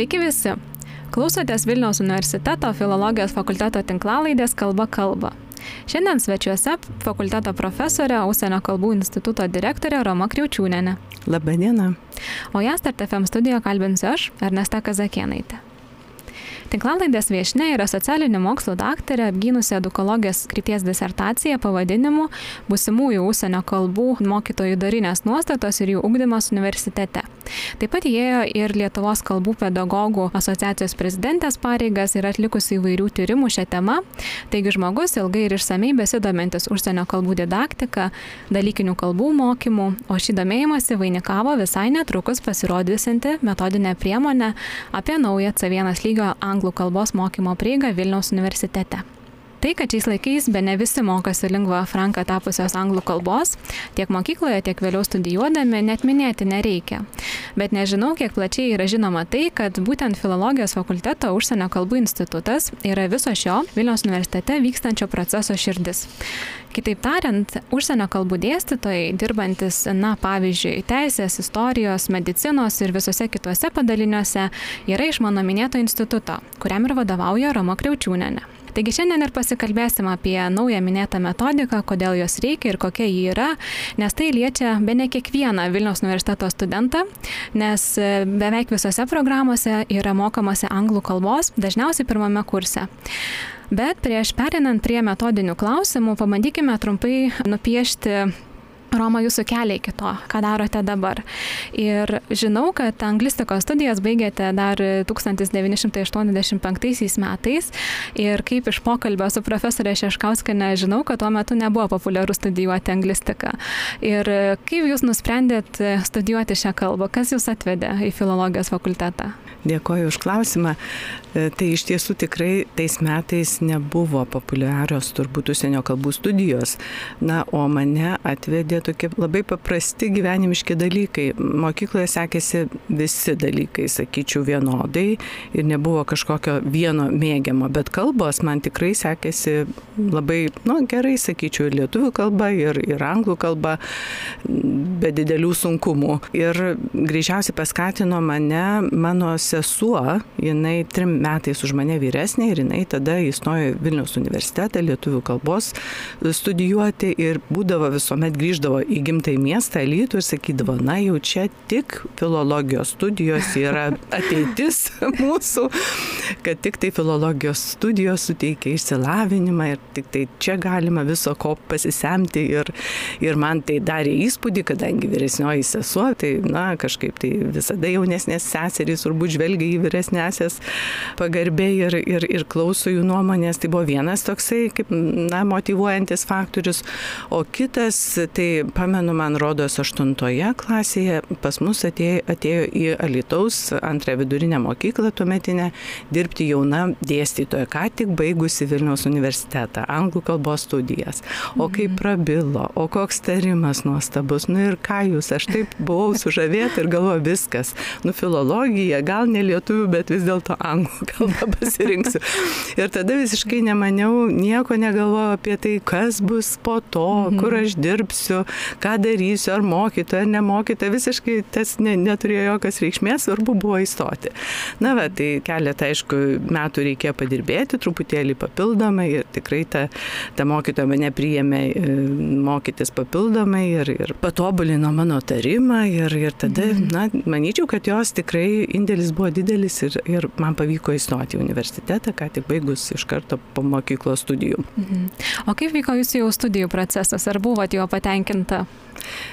Sveiki visi. Klausotės Vilniaus universiteto filologijos fakulteto tinklalaidės Kalba kalba. Šiandien svečiuose fakulteto profesorė, Ausienio kalbų instituto direktorė Roma Kriaučiūnenė. Labadiena. O ją Start FM studijoje kalbinsiu aš, Ernesta Kazakienaitė. Tinklalaidės viešne yra socialinių mokslų daktarė, apgynusi edukologijos krypties disertaciją pavadinimu Būsimųjų užsienio kalbų mokytojų darinės nuostatos ir jų ugdymas universitete. Taip pat įėjo ir Lietuvos kalbų pedagogų asociacijos prezidentės pareigas ir atlikusi įvairių tyrimų šią temą. Taigi žmogus ilgai ir išsamei besidomintis užsienio kalbų didaktika, dalykinių kalbų mokymų, o šį domėjimąsi vainikavo visai netrukus pasirodysinti metodinę priemonę apie naują C1 lygio anglų kalbos mokymo prieigą Vilniaus universitete. Tai, kad šiais laikais be ne visi mokosi lingva franka tapusios anglų kalbos, tiek mokykloje, tiek vėliau studijuodami, net minėti nereikia. Bet nežinau, kiek plačiai yra žinoma tai, kad būtent Filologijos fakulteto užsienio kalbų institutas yra viso šio Vilniaus universitete vykstančio proceso širdis. Kitaip tariant, užsienio kalbų dėstytojai, dirbantis, na, pavyzdžiui, teisės, istorijos, medicinos ir visose kitose padaliniuose, yra iš mano minėto instituto, kuriam ir vadovauja Roma Kriaučiūnenė. Taigi šiandien ir pasikalbėsim apie naują minėtą metodiką, kodėl jos reikia ir kokia ji yra, nes tai liečia be ne kiekvieną Vilniaus universiteto studentą, nes e, beveik visose programuose yra mokomasi anglų kalbos, dažniausiai pirmame kurse. Bet prieš perinant prie metodinių klausimų, pabandykime trumpai nupiešti Roma, jūsų keliai iki to, ką darote dabar. Ir žinau, kad anglistikos studijas baigėte dar 1985 metais ir kaip iš pokalbio su profesorė Šeškauskinė žinau, kad tuo metu nebuvo populiaru studijuoti anglistiką. Ir kaip jūs nusprendėt studijuoti šią kalbą, kas jūs atvedė į filologijos fakultetą? Dėkoju už klausimą. E, tai iš tiesų tikrai tais metais nebuvo populiarios turbūt užsienio kalbų studijos. Na, o mane atvedė tokie labai paprasti gyvenimiški dalykai. Mokykloje sekėsi visi dalykai, sakyčiau, vienodai ir nebuvo kažkokio vieno mėgiamo, bet kalbos man tikrai sekėsi labai, nu, gerai, sakyčiau, ir lietuvių kalba, ir, ir anglų kalba, be didelių sunkumų. Ir greičiausiai paskatino mane mano sesuo, jinai trim metais už mane vyresnė ir jinai tada įstojo Vilniaus universitetą lietuvių kalbos studijuoti ir būdavo visuomet grįždavo į gimtąjį miestą, Lytų ir sakydavo, na jau čia tik filologijos studijos yra ateitis mūsų, kad tik tai filologijos studijos suteikia išsilavinimą ir tik tai čia galima viso ko pasisemti ir, ir man tai darė įspūdį, kadangi vyresnioji sesuo, tai na kažkaip tai visada jaunesnės seserys turbūt žvelgia į vyresnėsias pagarbiai ir, ir, ir klauso jų nuomonės. Tai buvo vienas toksai, kaip, na, motivuojantis faktorius. O kitas, tai pamenu, man rodos, aštuntoje klasėje pas mus atėjo, atėjo į Alitaus antrąją vidurinę mokyklą tuometinę dirbti jauna dėstytoja, ką tik baigusi Vilniaus universitetą, anglų kalbos studijas. O kaip mhm. prabilo, o koks tarimas nuostabus, nu ir ką jūs, aš taip buvau sužavėta ir galvoju viskas, nu filologija, gal ne lietuvių, bet vis dėlto anglų kalbą pasirinksiu. Ir tada visiškai nemaniau, nieko negalvojau apie tai, kas bus po to, mhm. kur aš dirbsiu, ką darysiu, ar mokytoja, ar nemokytoja, visiškai tas ne, neturėjo jokios reikšmės, svarbu buvo įstoti. Na, va, tai keletą, aišku, metų reikėjo padirbėti, truputėlį papildomai ir tikrai ta, ta mokytoja mane priėmė e, mokytis papildomai ir, ir patobulino mano tarimą ir, ir tada, mhm. na, manyčiau, kad jos tikrai indėlis buvo didelis ir, ir man pavyko įstoti į universitetą, ką tik baigus iš karto po mokyklos studijų. Mhm. O kaip vyko jūsų jau studijų procesas? Ar buvote jo apresentar.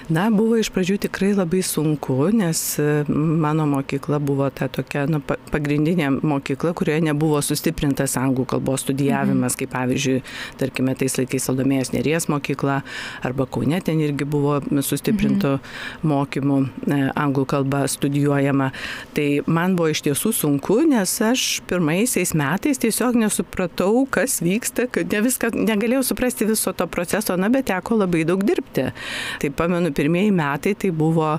Na, buvo iš pradžių tikrai labai sunku, nes e, mano mokykla buvo ta tokia nu, pagrindinė mokykla, kurioje nebuvo sustiprintas anglų kalbos studijavimas, mhm. kaip pavyzdžiui, tarkime, tais laikais Saldomėjos Neries mokykla arba Kaune ten irgi buvo sustiprintų mhm. mokymų e, anglų kalba studijuojama. Tai man buvo iš tiesų sunku, nes aš pirmaisiais metais tiesiog nesupratau, kas vyksta, kad ne viską, negalėjau suprasti viso to proceso, na, bet teko labai daug dirbti. dėstė. Pamenu, pirmieji metai tai buvo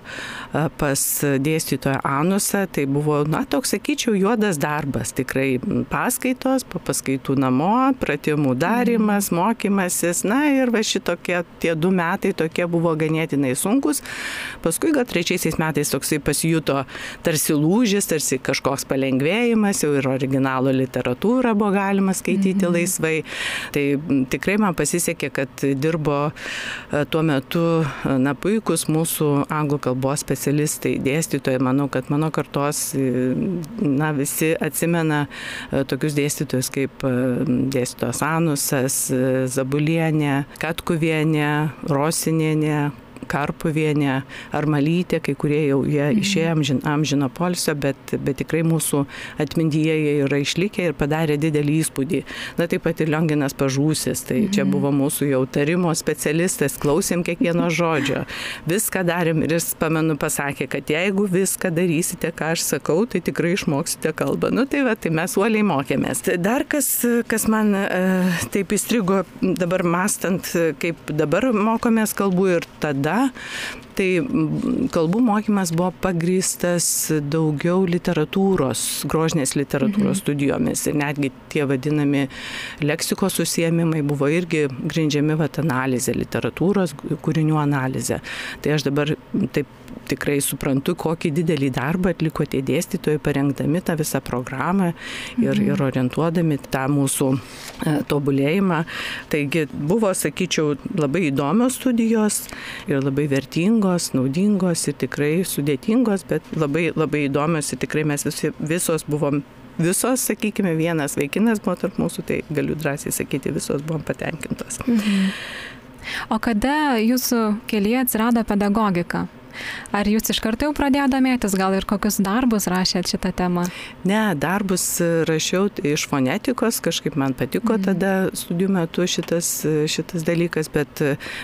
pas dėstytoją Anusą, tai buvo, na, toks, sakyčiau, juodas darbas. Tikrai paskaitos, po paskaitų namo, pratimų darimas, mhm. mokymasis. Na ir va šitokie tie du metai tokie buvo ganėtinai sunkus. Paskui gal trečiaisiais metais toksai pasijuto tarsi lūžis, tarsi kažkoks palengvėjimas, jau ir originalo literatūrą buvo galima skaityti mhm. laisvai. Tai tikrai man pasisekė, kad dirbo tuo metu na, puikus mūsų anglų kalbos specialistai, dėstytojai. Manau, kad mano kartos na, visi atsimena tokius dėstytojus kaip dėstytojas Anusas, Zabulienė, Katkuvienė, Rosinienė, Karpuvienė ar Malytė, kai kurie jau jie mhm. išėjo amžin, amžino polsio, bet, bet tikrai mūsų atmintyje jie yra išlikę ir padarė didelį įspūdį. Na taip pat ir Lionginas Pažūsis, tai mhm. čia buvo mūsų jau tarimo specialistas, klausėm kiekvieno žodžio, viską darėm ir jis, pamenu, pasakė, kad jeigu viską darysite, ką aš sakau, tai tikrai išmoksite kalbą. Nu tai va, tai mes uoliai mokėmės. Dar kas, kas man e, taip įstrigo dabar mastant, kaip dabar mokomės kalbų ir tada tai kalbų mokymas buvo pagrįstas daugiau literatūros, grožinės literatūros mhm. studijomis ir netgi tie vadinami leksikos susijėmimai buvo irgi grindžiami vat analizė, literatūros kūrinių analizė. Tai aš dabar taip tikrai suprantu, kokį didelį darbą atliko tie dėstytojai, parengdami tą visą programą ir, mhm. ir orientuodami tą mūsų e, tobulėjimą. Taigi buvo, sakyčiau, labai įdomios studijos ir labai vertingos, naudingos ir tikrai sudėtingos, bet labai, labai įdomios ir tikrai mes visi, visos buvom visos, sakykime, vienas vaikinas buvo tarp mūsų, tai galiu drąsiai sakyti, visos buvom patenkintos. Mhm. O kada jūsų kelyje atsirado pedagogika? Ar jūs iš karto jau pradėjote domėtis, gal ir kokius darbus rašėt šitą temą? Ne, darbus rašiau iš fonetikos, kažkaip man patiko mm. tada studijų metu šitas, šitas dalykas, bet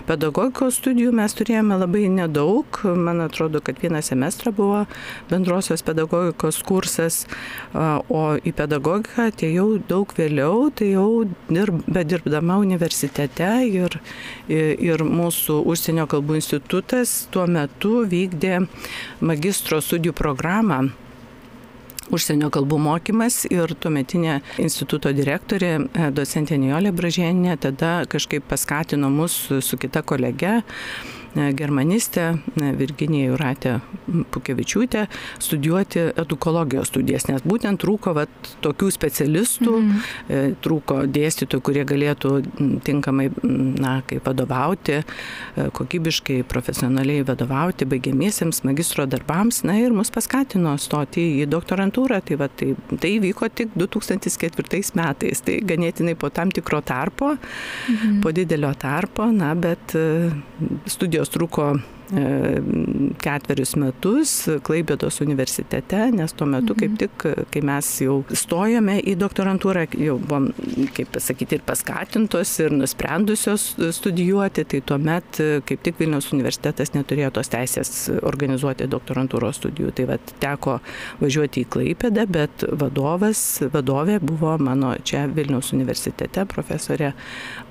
pedagogikos studijų mes turėjome labai nedaug. Man atrodo, kad vieną semestrą buvo bendrosios pedagogikos kursas, o į pedagogiką atėjau daug vėliau, tai jau dirb, bedirbdama universitete ir, ir mūsų užsienio kalbų institutas tuo metu vykdė magistro studijų programą užsienio kalbų mokymas ir tuometinė instituto direktorė, e, docentė Nijolė Bražienė, tada kažkaip paskatino mus su kita kolege germanistė Virginija Juratė Pukevičiūtė studijuoti edukologijos studijas, nes būtent trūko vat, tokių specialistų, mm. trūko dėstytojų, kurie galėtų tinkamai, na, kaip vadovauti, e, kokybiškai, profesionaliai vadovauti baigiamiesiems magistro darbams, na ir mus paskatino stoti į doktorantūrą, tai, vat, tai, tai vyko tik 2004 metais, tai ganėtinai po tam tikro tarpo, mm. po didelio tarpo, na, bet e, studijos studijos truko e, ketverius metus Klaipėdos universitete, nes tuo metu kaip mhm. tik, kai mes jau stojome į doktorantūrą, jau buvom, kaip pasakyti, ir paskatintos, ir nusprendusios studijuoti, tai tuomet kaip tik Vilniaus universitetas neturėjo tos teisės organizuoti doktorantūros studijų. Tai vad teko važiuoti į Klaipėdą, bet vadovas, vadovė buvo mano čia Vilniaus universitete profesorė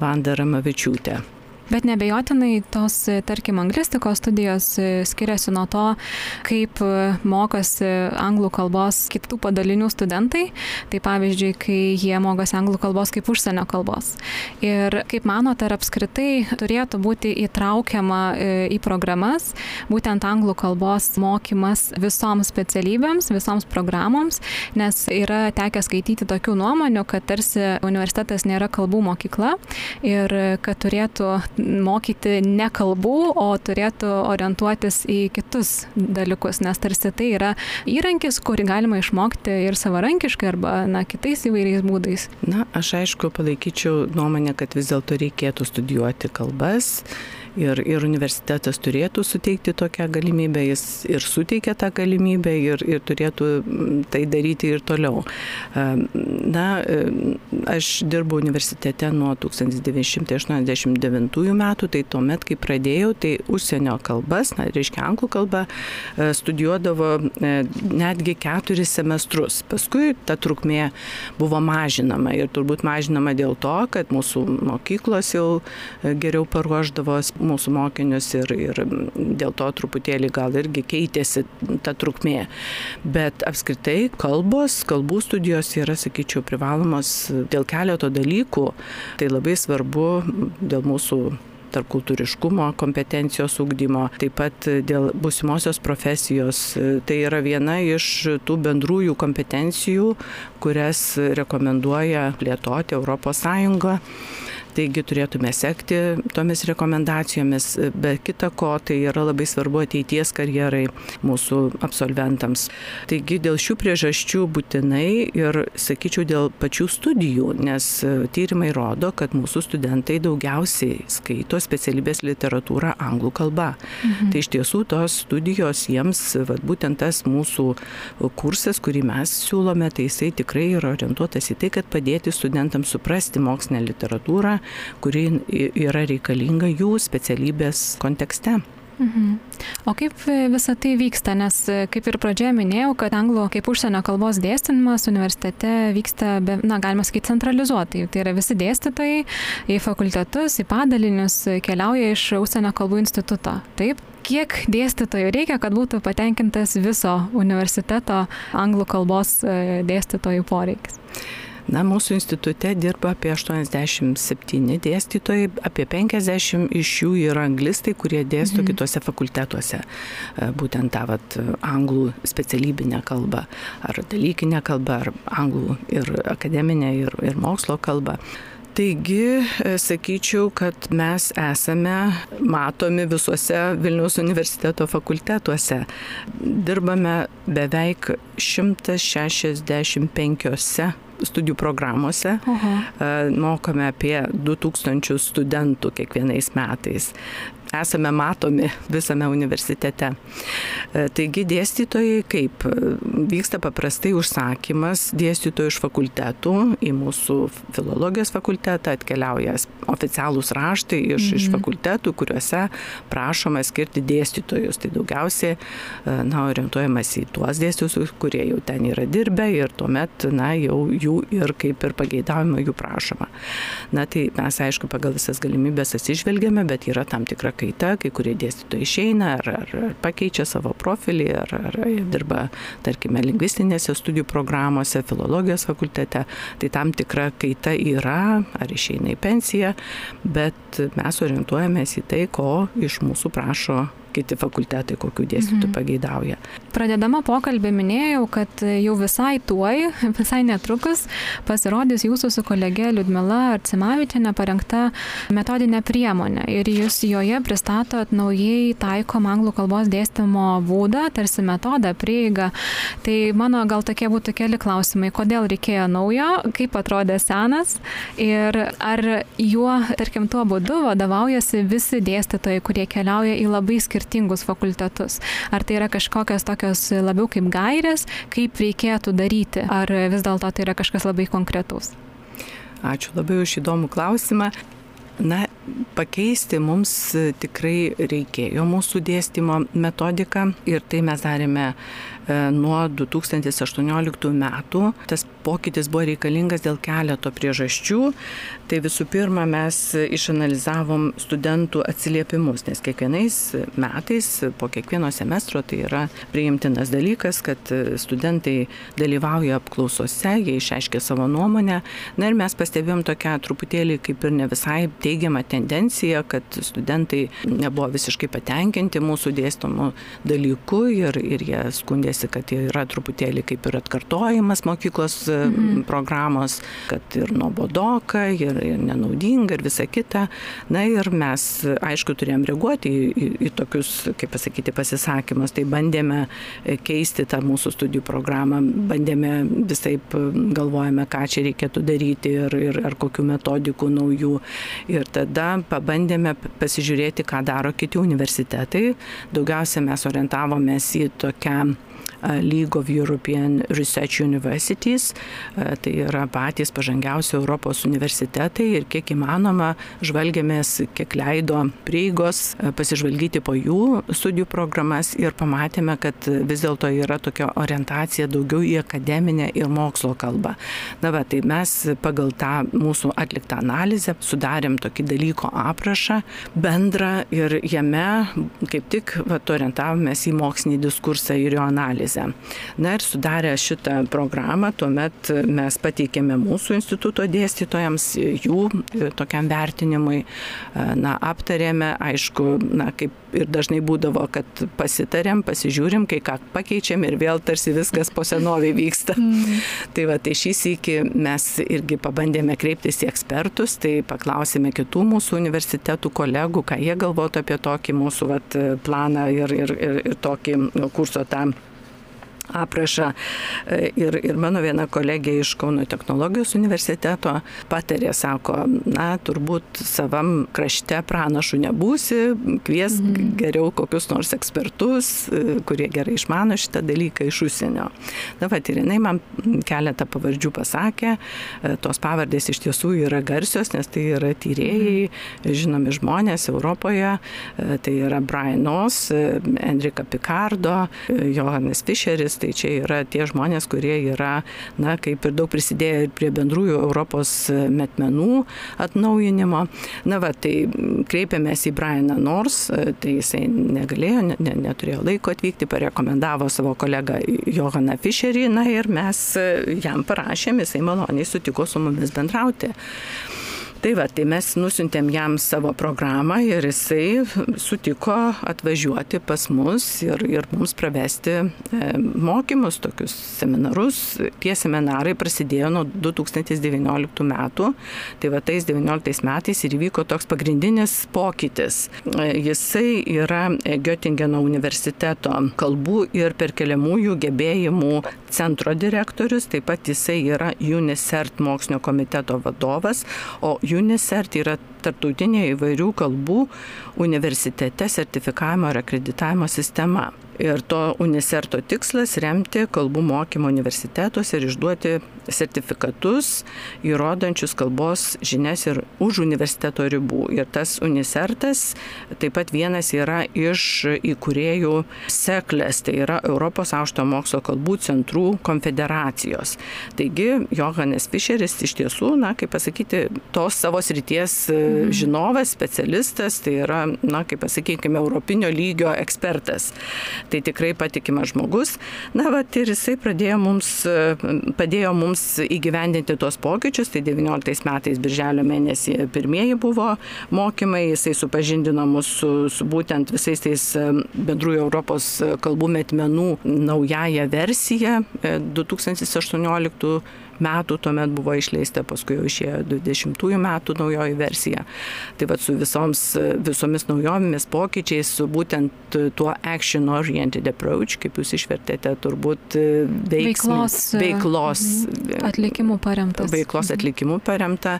Vanda Ramavičiūtė. Bet nebejotinai tos, tarkim, anglistikos studijos e, skiriasi nuo to, kaip e, mokosi anglų kalbos kitų padalinių studentai. Tai pavyzdžiui, kai jie mokosi anglų kalbos kaip užsienio kalbos. Ir kaip manote, ar apskritai turėtų būti įtraukiama e, į programas būtent anglų kalbos mokymas visoms specialybėms, visoms programoms, nes yra tekę skaityti tokių nuomonių, kad tarsi universitetas nėra kalbų mokykla ir kad turėtų mokyti ne kalbų, o turėtų orientuotis į kitus dalykus, nes tarsi tai yra įrankis, kurį galima išmokti ir savarankiškai arba na, kitais įvairiais būdais. Na, aš aišku palaikyčiau nuomonę, kad vis dėlto reikėtų studijuoti kalbas ir, ir universitetas turėtų suteikti tokią galimybę, jis ir suteikia tą galimybę ir, ir turėtų mm, tai daryti ir toliau. Na, aš dirbu universitete nuo 1989 metų, tai tuomet, kai pradėjau, tai užsienio kalbas, na, reiškia anglų kalbą, e, studijuodavo e, netgi keturis semestrus. Paskui ta trukmė buvo mažinama ir turbūt mažinama dėl to, kad mūsų mokyklos jau e, geriau paruoždavo mūsų mokinius ir, ir dėl to truputėlį gal irgi keitėsi ta trukmė. Bet apskritai kalbos, kalbų studijos yra, sakyčiau, privalomos dėl keleto dalykų. Tai labai svarbu dėl mūsų tarp kultūriškumo, kompetencijos ugdymo, taip pat dėl busimosios profesijos. Tai yra viena iš tų bendrųjų kompetencijų, kurias rekomenduoja plėtoti ES. Taigi turėtume sekti tomis rekomendacijomis. Be kita ko, tai yra labai svarbu ateities karjerai mūsų absolventams. Taigi dėl šių priežasčių būtinai ir, sakyčiau, dėl pačių studijų, nes tyrimai rodo, kad mūsų studentai daugiausiai skaito specialybės literatūrą anglų kalba. Mhm. Tai iš tiesų tos studijos jiems, vat, būtent tas mūsų kursas, kurį mes siūlome, tai jisai tikrai yra orientuotas į tai, kad padėti studentams suprasti mokslinę literatūrą, kuri yra reikalinga jų specialybės kontekste. Mhm. O kaip visa tai vyksta, nes kaip ir pradžioje minėjau, kad anglų kaip užsienio kalbos dėstymas universitete vyksta, be, na, galima sakyti, centralizuotai. Tai yra visi dėstytojai į fakultetus, į padalinius keliauja iš užsienio kalbų instituto. Taip? Kiek dėstytojų reikia, kad būtų patenkintas viso universiteto anglų kalbos e, dėstytojų poreikis? Na, mūsų institute dirba apie 87 dėstytojai, apie 50 iš jų yra anglistai, kurie dėsto mhm. kitose fakultetuose. E, būtent tą vat, anglų specialybinę kalbą, ar dalykinę kalbą, ar anglų ir akademinę, ir, ir mokslo kalbą. Taigi, e, sakyčiau, kad mes esame matomi visuose Vilniaus universiteto fakultetuose. Dirbame beveik 165 studijų programuose. Aha. Mokome apie 2000 studentų kiekvienais metais esame matomi visame universitete. E, taigi dėstytojai kaip vyksta paprastai užsakymas dėstytojų iš fakultetų į mūsų filologijos fakultetą atkeliauja oficialūs raštai iš, mhm. iš fakultetų, kuriuose prašoma skirti dėstytojus. Tai daugiausiai, e, na, orientuojamas į tuos dėstytojus, kurie jau ten yra dirbę ir tuomet, na, jau jų ir kaip ir pageidavimo jų prašoma. Na, tai mes, aišku, pagal visas galimybės atsižvelgiame, bet yra tam tikra kaita, kai kurie dėstytojai išeina ar, ar, ar pakeičia savo profilį, ar, ar dirba, tarkime, lingvistinėse studijų programuose, filologijos fakultete, tai tam tikra kaita yra, ar išeina į pensiją, bet mes orientuojamės į tai, ko iš mūsų prašo kiti fakultetai, kokių dėstytojų mhm. pageidauja. Pradedama pokalbį minėjau, kad jau visai tuoj, visai netrukus pasirodys jūsų su kolege Liudmila Arcimavičiane parengta metodinė priemonė ir jūs joje pristatot naujai taikom anglų kalbos dėstymo būdą, tarsi metodą, prieigą. Tai mano gal tokie būtų keli klausimai, kodėl reikėjo naujo, kaip atrodė senas ir ar juo, tarkim, tuo būdu vadovaujasi visi dėstytojai, kurie keliauja į labai skirtingus skirtingus fakultetus. Ar tai yra kažkokios tokios labiau kaip gairės, kaip reikėtų daryti, ar vis dėlto tai yra kažkas labai konkretaus? Ačiū labai už įdomų klausimą. Na, pakeisti mums tikrai reikėjo mūsų dėstymo metodiką ir tai mes darėme E, nuo 2018 metų. Tas pokytis buvo reikalingas dėl keleto priežasčių. Tai visų pirma, mes išanalizavom studentų atsiliepimus, nes kiekvienais metais po kiekvieno semestro tai yra priimtinas dalykas, kad studentai dalyvauja apklausose, jie išreiškia savo nuomonę. Na ir mes pastebėjom tokią truputėlį kaip ir ne visai teigiamą tendenciją, kad studentai nebuvo visiškai patenkinti mūsų dėstomų dalykų ir, ir jie skundėsi kad yra truputėlį kaip ir atkartojimas mokyklos mhm. programos, kad ir nuobodoka, ir, ir nenaudinga, ir visa kita. Na ir mes, aišku, turėjom reaguoti į, į, į tokius, kaip pasakyti, pasisakymus. Tai bandėme e, keisti tą mūsų studijų programą, bandėme visai galvojame, ką čia reikėtų daryti ir, ir ar kokių metodikų naujų. Ir tada pabandėme pasižiūrėti, ką daro kiti universitetai. Daugiausia mes orientavomės į tokią League of European Research Universities, tai yra patys pažangiausi Europos universitetai ir kiek įmanoma žvalgėmės, kiek leido prieigos pasižvalgyti po jų studijų programas ir pamatėme, kad vis dėlto yra tokia orientacija daugiau į akademinę ir mokslo kalbą. Na va, tai mes pagal tą mūsų atliktą analizę sudarėm tokį dalyko aprašą bendrą ir jame kaip tik va, orientavomės į mokslinį diskursą ir jo analizę. Na ir sudarę šitą programą, tuomet mes pateikėme mūsų instituto dėstytojams jų tokiam vertinimui, na, aptarėme, aišku, na, kaip ir dažnai būdavo, kad pasitarėm, pasižiūrim, kai ką pakeičiam ir vėl tarsi viskas po senovį vyksta. Mm. tai va, tai šį sėkį mes irgi pabandėme kreiptis į ekspertus, tai paklausėme kitų mūsų universitetų kolegų, ką jie galvotų apie tokį mūsų vat, planą ir, ir, ir, ir tokį kurso tam aprašą. E, ir, ir mano viena kolegė iš Kauno technologijos universiteto patarė, sako, na, turbūt savam krašte pranašų nebūsi, kvies mhm. geriau kokius nors ekspertus, e, kurie gerai išmano šitą dalyką iš užsienio. Na, va, ir jinai man keletą pavardžių pasakė, e, tos pavardės iš tiesų yra garsios, nes tai yra tyrėjai, mhm. žinomi žmonės Europoje, tai yra Brian Nos, Enrika Picardo, Johannes Fischeris, šalis, tai čia yra tie žmonės, kurie yra, na, kaip ir daug prisidėję prie bendrųjų Europos metmenų atnaujinimo. Na, va, tai kreipėmės į Brianą Nors, tai jisai negalėjo, ne, neturėjo laiko atvykti, parekomendavo savo kolegą Johaną Fischerį, na ir mes jam parašėm, jisai maloniai sutiko su mumis bendrauti. Tai va, tai mes nusintėm jam savo programą ir jisai sutiko atvažiuoti pas mus ir, ir mums pravesti e, mokymus, tokius seminarus. Tie seminarai prasidėjo nuo 2019 metų. Tai va, tais 19 metais ir įvyko toks pagrindinis pokytis. E, jisai yra Göttingeno universiteto kalbų ir perkeliamųjų gebėjimų centro direktorius, taip pat jisai yra UNICERT mokslinio komiteto vadovas, o UNICERT yra tarptautinė įvairių kalbų universitete sertifikavimo ir akreditavimo sistema. Ir to uniserto tikslas remti kalbų mokymo universitetuose ir išduoti sertifikatus, įrodančius kalbos žinias ir už universiteto ribų. Ir tas unisertas taip pat vienas yra iš įkūrėjų seklės, tai yra Europos aukšto mokslo kalbų centrų konfederacijos. Taigi Johannes Fischeris iš tiesų, na, kaip pasakyti, tos savo srities mhm. žinovas, specialistas, tai yra, na, kaip pasakykime, europinio lygio ekspertas tai tikrai patikimas žmogus. Na, va, ir jisai pradėjo mums, padėjo mums įgyvendinti tuos pokyčius, tai 19 metais, birželio mėnesį pirmieji buvo mokymai, jisai supažindino mus su, su būtent visais tais bendrųjų Europos kalbų metmenų naująją versiją 2018 e, metų tuomet buvo išleista, paskui jau išėjo 20 metų naujoji versija. Tai vad su visoms, visomis naujovėmis pokyčiais, su būtent tuo action oriented approach, kaip jūs išvertėte, turbūt veiksmos, veiklos, veiklos mhm. atlikimų paremtas. Veiklos mhm. atlikimų paremta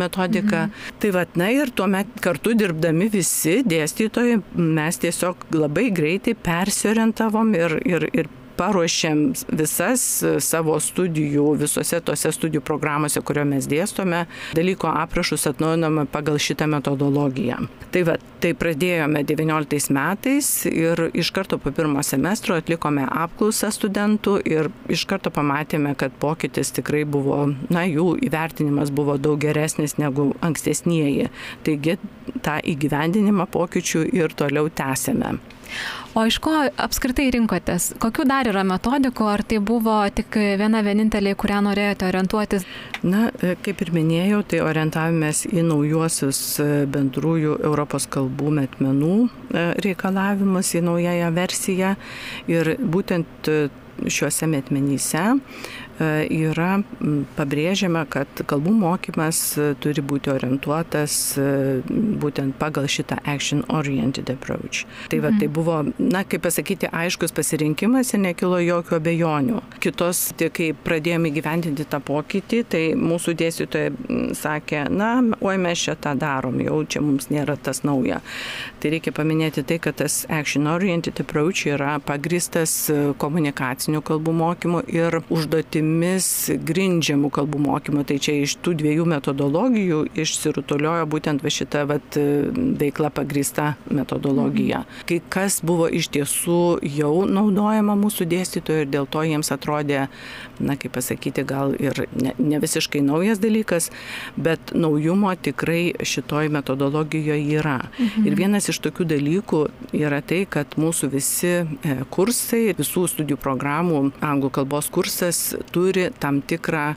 metodika. Mhm. Tai vad, na ir tuomet kartu dirbdami visi dėstytojai, mes tiesiog labai greitai persiorientavom ir, ir, ir paruošėm visas savo studijų, visose tose studijų programuose, kurio mes dėstome, dalyko aprašus atnaujiname pagal šitą metodologiją. Tai va, tai pradėjome 19 metais ir iš karto po pirmo semestro atlikome apklausą studentų ir iš karto pamatėme, kad pokytis tikrai buvo, na, jų įvertinimas buvo daug geresnis negu ankstesnieji. Taigi tą įgyvendinimą pokyčių ir toliau tęsėme. O iš ko apskritai rinkotės? Kokių dar yra metodikų, ar tai buvo tik viena vienintelė, kurią norėjote orientuotis? Na, e, kaip ir minėjau, tai orientavomės į naujuosius e, bendrųjų Europos kalbų metmenų e, reikalavimus, į naująją versiją. Ir būtent šiuose metmenyse yra pabrėžiama, kad kalbų mokymas turi būti orientuotas būtent pagal šitą action oriented approach. Tai, va, tai mhm. buvo, na, kaip pasakyti, aiškus pasirinkimas ir nekilo jokių abejonių. Kitos, tai kai pradėjome gyventinti tą pokytį, tai mūsų dėstytojai sakė, na, oi mes čia tą darom, jau čia mums nėra tas nauja. Tai reikia paminėti tai, kad tas action oriented approach yra pagristas komunikacinių kalbų mokymu ir užduotimis grindžiamų kalbų mokymu. Tai čia iš tų dviejų metodologijų išsirutuliojo būtent va šita vat, veikla pagrista metodologija. Mhm. Kai kas buvo iš tiesų jau naudojama mūsų dėstytojų ir dėl to jiems atrodė, na kaip pasakyti, gal ir ne, ne visiškai naujas dalykas, bet naujumo tikrai šitoj metodologijoje yra. Mhm. Ir vienas iš tokių dalykų yra tai, kad mūsų visi e, kursai, visų studijų programų, anglų kalbos kursas turi tam tikrą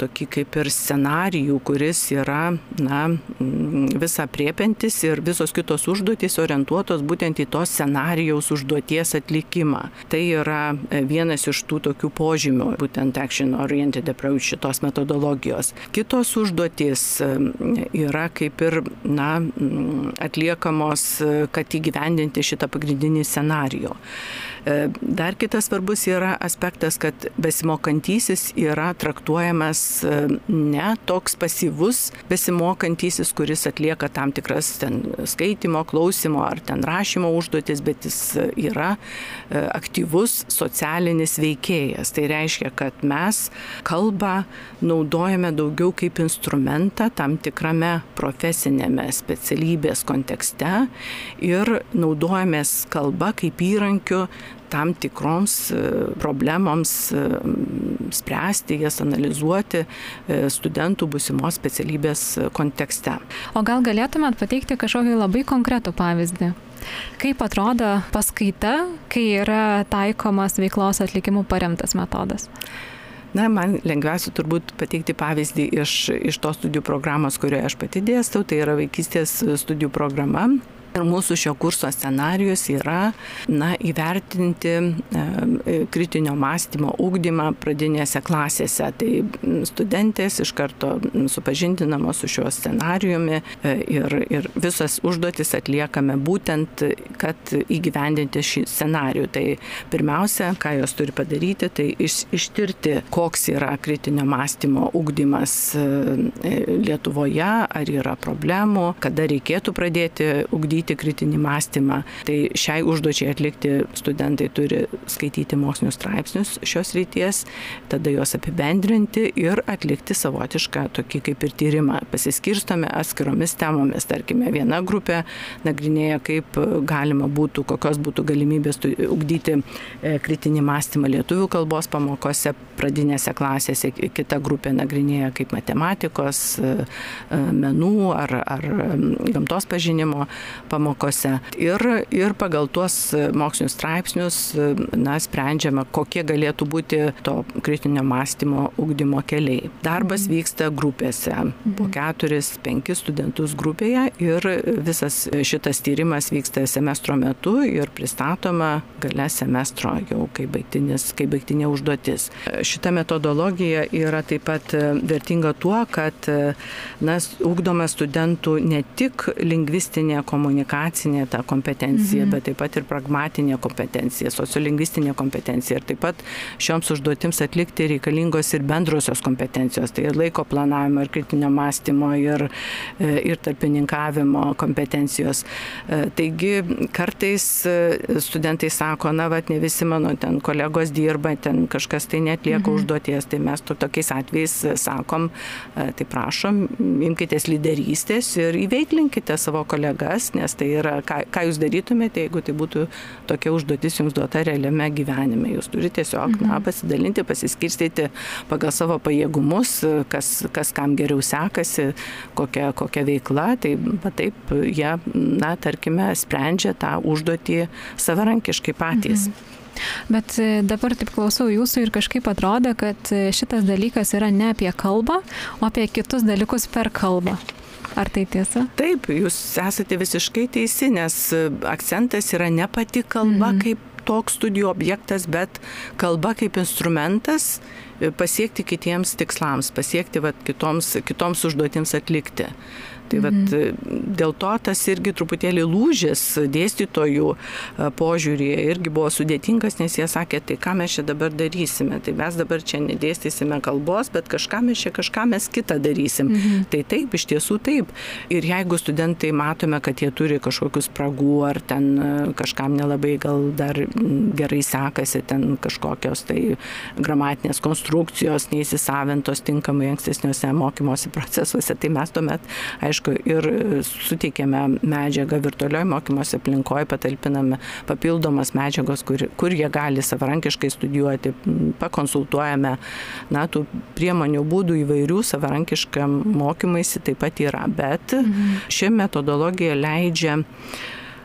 tokį kaip ir scenarijų, kuris yra na, mm, visą priepintis ir visos kitos užduotys orientuotos būtent į tos scenarijaus užduoties atlikimą. Tai yra e, vienas iš tų tokių požymių, būtent action oriented approach šitos metodologijos. Kitos užduotys e, yra kaip ir na, mm, atliekamos, e, kad įgyvendinti šitą pagrindinį scenarijų. E, dar kitas svarbus yra aspektas, kad besimokantysis yra traktuojamas e, ne toks pasyvus besimokantysis, kuris atlieka tam tikras ten skaitimo, klausimo ar ten rašymo užduotis, bet jis yra e, aktyvus socialinis veikėjas. Tai reiškia, kad mes kalbą naudojame daugiau kaip instrumentą tam tikrame profesinėme specialybės kontekste ir naudojamės kalba kaip įrankiu tam tikroms e, problemoms e, spręsti, jas analizuoti e, studentų busimos specialybės kontekste. O gal galėtumėt pateikti kažkokį labai konkretų pavyzdį? Kaip atrodo paskaita, kai yra taikomas veiklos atlikimų paremtas metodas? Na, man lengviausia turbūt pateikti pavyzdį iš, iš tos studijų programos, kurioje aš pati dėstau, tai yra vaikystės studijų programa, Ir mūsų šio kurso scenarius yra na, įvertinti e, kritinio mąstymo ūkdymą pradinėse klasėse. Tai studentės iš karto supažindinamos su šiuo scenariumi e, ir, ir visas užduotis atliekame būtent, kad įgyvendinti šį scenarių. Tai pirmiausia, ką jos turi padaryti, tai iš, ištirti, koks yra kritinio mąstymo ūkdymas e, Lietuvoje, ar yra problemų, kada reikėtų pradėti ūkdyti ugdyti kritinį mąstymą. Tai šiai užduočiai atlikti studentai turi skaityti mokslinius straipsnius šios ryties, tada juos apibendrinti ir atlikti savotišką tokį kaip ir tyrimą. Pasiskirstome atskiromis temomis. Tarkime, viena grupė nagrinėja, kaip galima būtų, kokios būtų galimybės ugdyti e, kritinį mąstymą lietuvių kalbos pamokose pradinėse klasėse, kita grupė nagrinėja kaip matematikos, e, e, menų ar, ar gamtos pažinimo pamokose. Ir, ir pagal tuos mokslinius straipsnius na, sprendžiama, kokie galėtų būti to kritinio mąstymo ugdymo keliai. Darbas mhm. vyksta grupėse, po mhm. keturis, penkis studentus grupėje ir visas šitas tyrimas vyksta semestro metu ir pristatoma gale semestro jau kaip, baigtinis, kaip baigtinė užduotis. Šita metodologija yra taip pat vertinga tuo, kad na, ugdoma studentų ne tik lingvistinė komunikacija, komunikacinė ta kompetencija, mhm. bet taip pat ir pragmatinė kompetencija, sociolingvistinė kompetencija. Ir taip pat šioms užduotims atlikti reikalingos ir bendrosios kompetencijos, tai ir laiko planavimo, ir kritinio mąstymo, ir, e, ir tarpininkavimo kompetencijos. E, taigi kartais e, studentai sako, na, va, ne visi mano ten kolegos dirba, ten kažkas tai netlieka mhm. užduoties, tai mes to tokiais atvejais sakom, tai prašom, imkite lyderystės ir įveiklinkite savo kolegas, nes tai yra, ką, ką jūs darytumėte, jeigu tai būtų tokia užduotis jums duota realiame gyvenime. Jūs turite tiesiog mhm. na, pasidalinti, pasiskirstyti pagal savo pajėgumus, kas, kas kam geriau sekasi, kokia, kokia veikla. Tai taip jie, na, tarkime, sprendžia tą užduotį savarankiškai patys. Mhm. Bet e, dabar taip klausau jūsų ir kažkaip atrodo, kad e, šitas dalykas yra ne apie kalbą, o apie kitus dalykus per kalbą. Ar tai tiesa? Taip, jūs esate visiškai teisi, nes akcentas yra ne pati kalba mhm. kaip toks studijų objektas, bet kalba kaip instrumentas pasiekti kitiems tikslams, pasiekti vat, kitoms, kitoms užduotims atlikti. Tai vat, mhm. dėl to tas irgi truputėlį lūžis dėstytojų požiūrėje irgi buvo sudėtingas, nes jie sakė, tai ką mes čia dabar darysime, tai mes dabar čia nedėstysime kalbos, bet kažką mes čia kažką mes kitą darysim. Mhm. Tai taip, iš tiesų taip. Ir jeigu studentai matome, kad jie turi kažkokius spragų ar ten kažkam nelabai gal dar gerai sekasi, ten kažkokios tai gramatinės konstrukcijos neįsisavintos tinkamai ankstesniuose mokymosi procesuose, tai mes tuomet, aišku, aišku, ir suteikėme medžiagą virtualioje mokymosi aplinkoje, patalpiname papildomas medžiagos, kur, kur jie gali savarankiškai studijuoti, pakonsultuojame, na, tų priemonių būdų įvairių savarankiškam mokymaisi taip pat yra, bet mhm. ši metodologija leidžia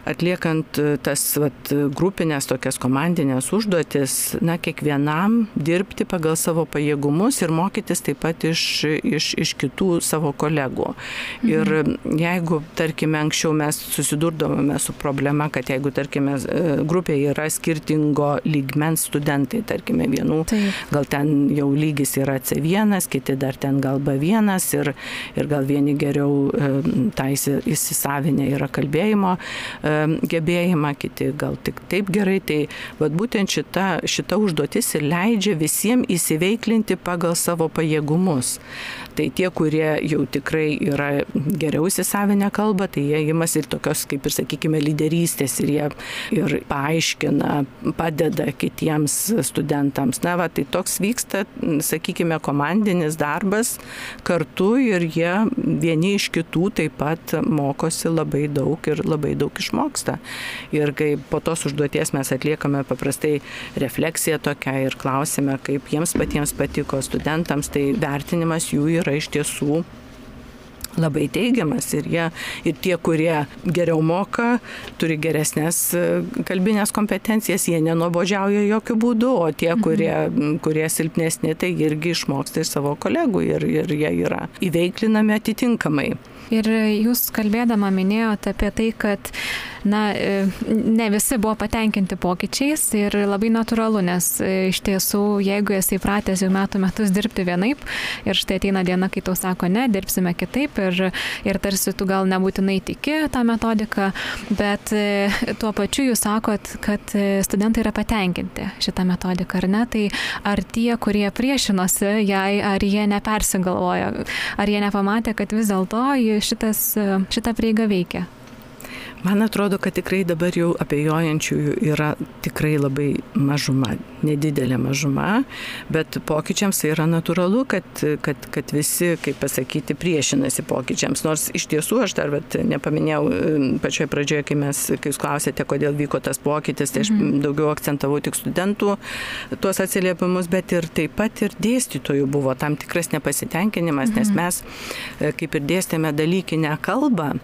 atliekant e, tas vat, grupinės tokias komandinės užduotis, na, kiekvienam dirbti pagal savo pajėgumus ir mokytis taip pat iš, iš, iš kitų savo kolegų. Mhm. Ir jeigu, tarkime, anksčiau mes susidurdavome su problema, kad jeigu, tarkime, e, grupėje yra skirtingo lygmens studentai, tarkime, vienų, taip. gal ten jau lygis yra C1, kiti dar ten gal B1 ir, ir gal vieni geriau e, tą įsisavinę yra kalbėjimo gebėjimą, kiti gal tik taip gerai. Tai vat, būtent šita, šita užduotis ir leidžia visiems įsiveiklinti pagal savo pajėgumus. Tai tie, kurie jau tikrai yra geriau įsisavinę kalbą, tai jie imas ir tokios, kaip ir sakykime, lyderystės ir jie ir paaiškina, padeda kitiems studentams. Na, va, tai toks vyksta, sakykime, komandinis darbas kartu ir jie vieni iš kitų taip pat mokosi labai daug ir labai daug išmoksta. Ir kai po tos užduoties mes atliekame paprastai refleksiją tokią ir klausime, kaip jiems patiems patiko studentams, tai vertinimas jų yra iš tiesų labai teigiamas ir jie, ir tie, kurie geriau moka, turi geresnės e, kalbinės kompetencijas, jie nenobodžiauja jokių būdų, o tie, mhm. kurie, kurie silpnesni, tai irgi išmoksta iš savo kolegų ir, ir jie yra įveiklinami atitinkamai. Ir jūs kalbėdama minėjote apie tai, kad na, e, ne visi buvo patenkinti pokyčiais ir labai natūralu, nes e, iš tiesų, jeigu esi įpratęs jau metų metus dirbti vienaip ir štai ateina diena, kai tau sako, ne, dirbsime kitaip ir, ir tarsi tu gal nebūtinai tiki tą metodiką, bet e, tuo pačiu jūs sakot, kad studentai yra patenkinti šitą metodiką, ar ne? Tai ar tie, kurie priešinosi jai, ar jie nepersigalvojo, ar jie nepamatė, kad vis dėlto šitas, šita prieiga veikia? Man atrodo, kad tikrai dabar jau abejojančiųjų yra tikrai labai mažuma, nedidelė mažuma, bet pokyčiams tai yra natūralu, kad, kad, kad visi, kaip pasakyti, priešinasi pokyčiams. Nors iš tiesų aš dar bet, nepaminėjau pačioje pradžioje, kai, mes, kai jūs klausėte, kodėl vyko tas pokytis, tai aš mhm. daugiau akcentavau tik studentų tuos atsiliepimus, bet ir taip pat ir dėstytojų buvo tam tikras nepasitenkinimas, mhm. nes mes e, kaip ir dėstėme dalykinę kalbą,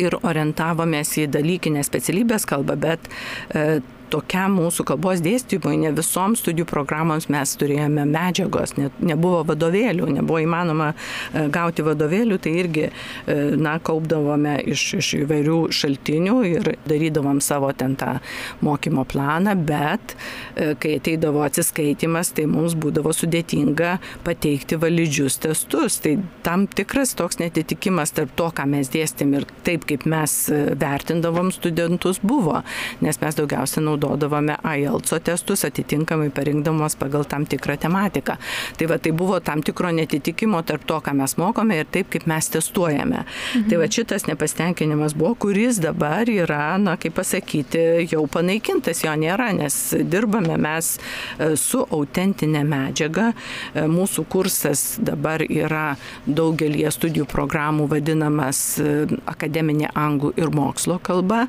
ir orientavomės į dalykinę specialybės kalbą, bet e, tokiam mūsų kalbos dėstymui, ne visoms studijų programoms mes turėjome medžiagos, ne, nebuvo vadovėlių, nebuvo įmanoma e, gauti vadovėlių, tai irgi, e, na, kaupdavome iš, iš įvairių šaltinių ir darydavom savo ten tą mokymo planą, bet e, kai ateidavo atsiskaitimas, tai mums būdavo sudėtinga pateikti validžius testus. Tai tam tikras toks netitikimas tarp to, ką mes dėstėm ir taip, kaip mes vertindavom studentus buvo, nes mes daugiausia naudojame naudodavome IELTSO testus atitinkamai parinkdamos pagal tam tikrą tematiką. Tai va tai buvo tam tikro netitikimo tarp to, ką mes mokome ir taip, kaip mes testuojame. Mhm. Tai va šitas nepastenkinimas buvo, kuris dabar yra, na kaip pasakyti, jau panaikintas, jo nėra, nes dirbame mes e, su autentinė medžiaga. E, mūsų kursas dabar yra daugelie studijų programų vadinamas e, akademinė anglų ir mokslo kalba.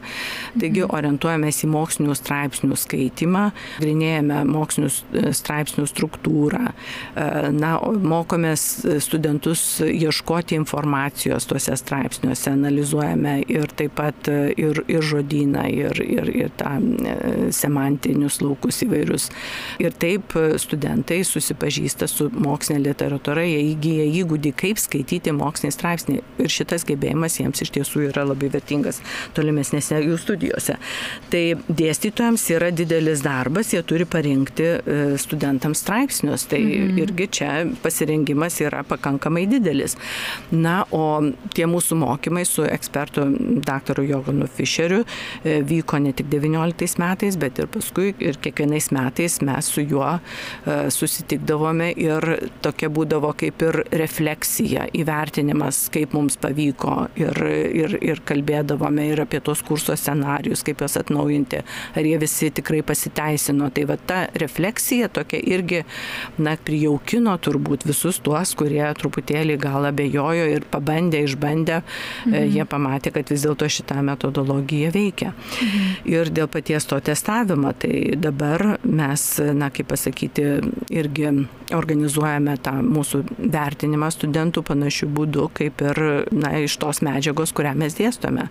Taigi mhm. orientuojamės į mokslinių straipsnių straipsnių skaitymą, grinėjame mokslinių e, straipsnių struktūrą, e, na, mokomės studentus ieškoti informacijos tuose straipsniuose, analizuojame ir taip pat e, ir, ir žodyną, ir, ir, ir tą semantinius laukus įvairius. Ir taip studentai susipažįsta su mokslinė literatūra, jie įgyja įgūdį, kaip skaityti mokslinį straipsnį. Ir šitas gebėjimas jiems iš tiesų yra labai vertingas tolimesnėse jų studijose. Tai dėstytojai dėstytojams yra didelis darbas, jie turi parinkti e, studentams straipsnius. Tai mhm. irgi čia pasirengimas yra pakankamai didelis. Na, o tie mūsų mokymai su ekspertu dr. Joganu Fischeriu e, vyko ne tik 19 metais, bet ir paskui ir kiekvienais metais mes su juo susitikdavome ir tokia būdavo kaip ir refleksija, įvertinimas, kaip mums pavyko ir, ir, ir kalbėdavome ir apie tos kurso scenarius, kaip juos atnaujinti, ar jie visi tikrai pasiteisino. Tai va ta refleksija tokia irgi, na, prijaukino turbūt visus tuos, kurie truputėlį gal abejojo ir pabandė, išbandė, e, mhm. jie pamatė, kad vis dėlto šitą metodologiją veikia. Mhm. Ir dėl paties to testavimo, tai dabar mes, na, kaip pasakyti, irgi organizuojame tą mūsų vertinimą studentų panašių būdų, kaip ir, na, iš tos medžiagos, kurią mes dėstome.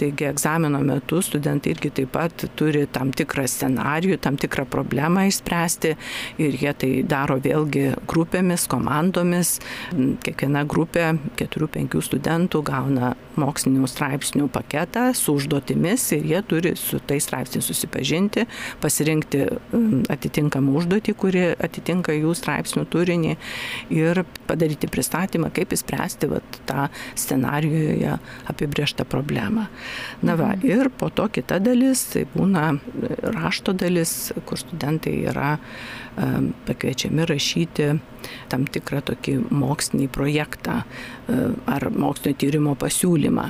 Taigi egzamino metu studentai irgi taip pat turi tam tikrą scenarijų, tam tikrą problemą išspręsti ir jie tai daro vėlgi grupėmis, komandomis. Kiekviena grupė, keturių, penkių studentų gauna mokslinių straipsnių paketą su užduotimis ir jie turi su tais straipsniais susipažinti, pasirinkti atitinkamą užduotį, kuri atitinka jų straipsnių turinį ir padaryti pristatymą, kaip įspręsti vat, tą scenarijoje apibrieštą problemą. Na va, mhm. ir po to kita dalis, tai būna rašto dalis, kur studentai yra pakviečiami rašyti tam tikrą tokį mokslinį projektą ar mokslinio tyrimo pasiūlymą.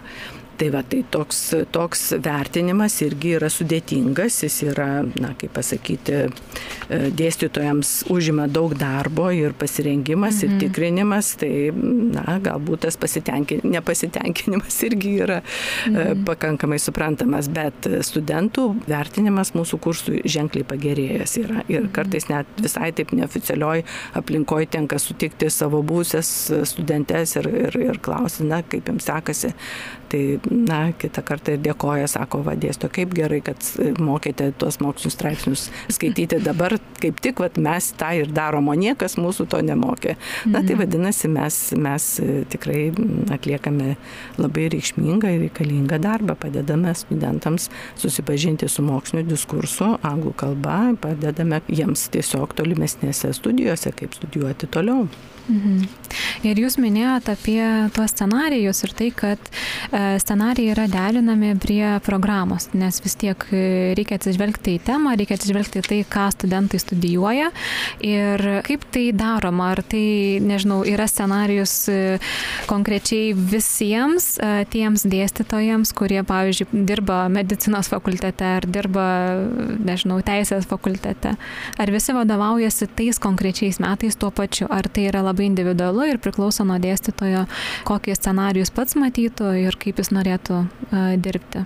Tai va, tai toks, toks vertinimas irgi yra sudėtingas, jis yra, na, kaip pasakyti, e, dėstytojams užima daug darbo ir pasirengimas mhm. ir tikrinimas, tai, na, galbūt tas nepasitenkinimas irgi yra e, mhm. pakankamai suprantamas, bet studentų vertinimas mūsų kursų ženkliai pagerėjęs yra ir mhm. kartais net visai taip neoficialioj aplinkoje tenka sutikti savo būsės studentes ir, ir, ir klausti, na, kaip jums sekasi. Tai na, kitą kartą ir dėkoja, sako, vadėsto, kaip gerai, kad mokėte tuos mokslinius straipsnius skaityti dabar, kaip tik vat, mes tą ir darom, o niekas mūsų to nemokė. Na, tai mhm. vadinasi, mes, mes tikrai atliekame labai reikšmingą ir reikalingą darbą, padedame studentams susipažinti su mokslinio diskursu anglų kalba, padedame jiems tiesiog tolimesnėse studijose, kaip studijuoti toliau. Mhm. Ir jūs minėjote apie tuos scenarijus ir tai, kad e, scenarijai yra derinami prie programos, nes vis tiek e, reikia atsižvelgti į temą, reikia atsižvelgti į tai, ką studentai studijuoja. Ir kaip tai daroma, ar tai, nežinau, yra scenarijus e, konkrečiai visiems tiems dėstytojams, kurie, pavyzdžiui, dirba medicinos fakultete ar dirba, nežinau, teisės fakultete, ar visi vadovaujasi tais konkrečiais metais tuo pačiu, ar tai yra labai labai individualu ir priklauso nuo dėstytojo, kokį scenarijų jis pats matytų ir kaip jis norėtų dirbti.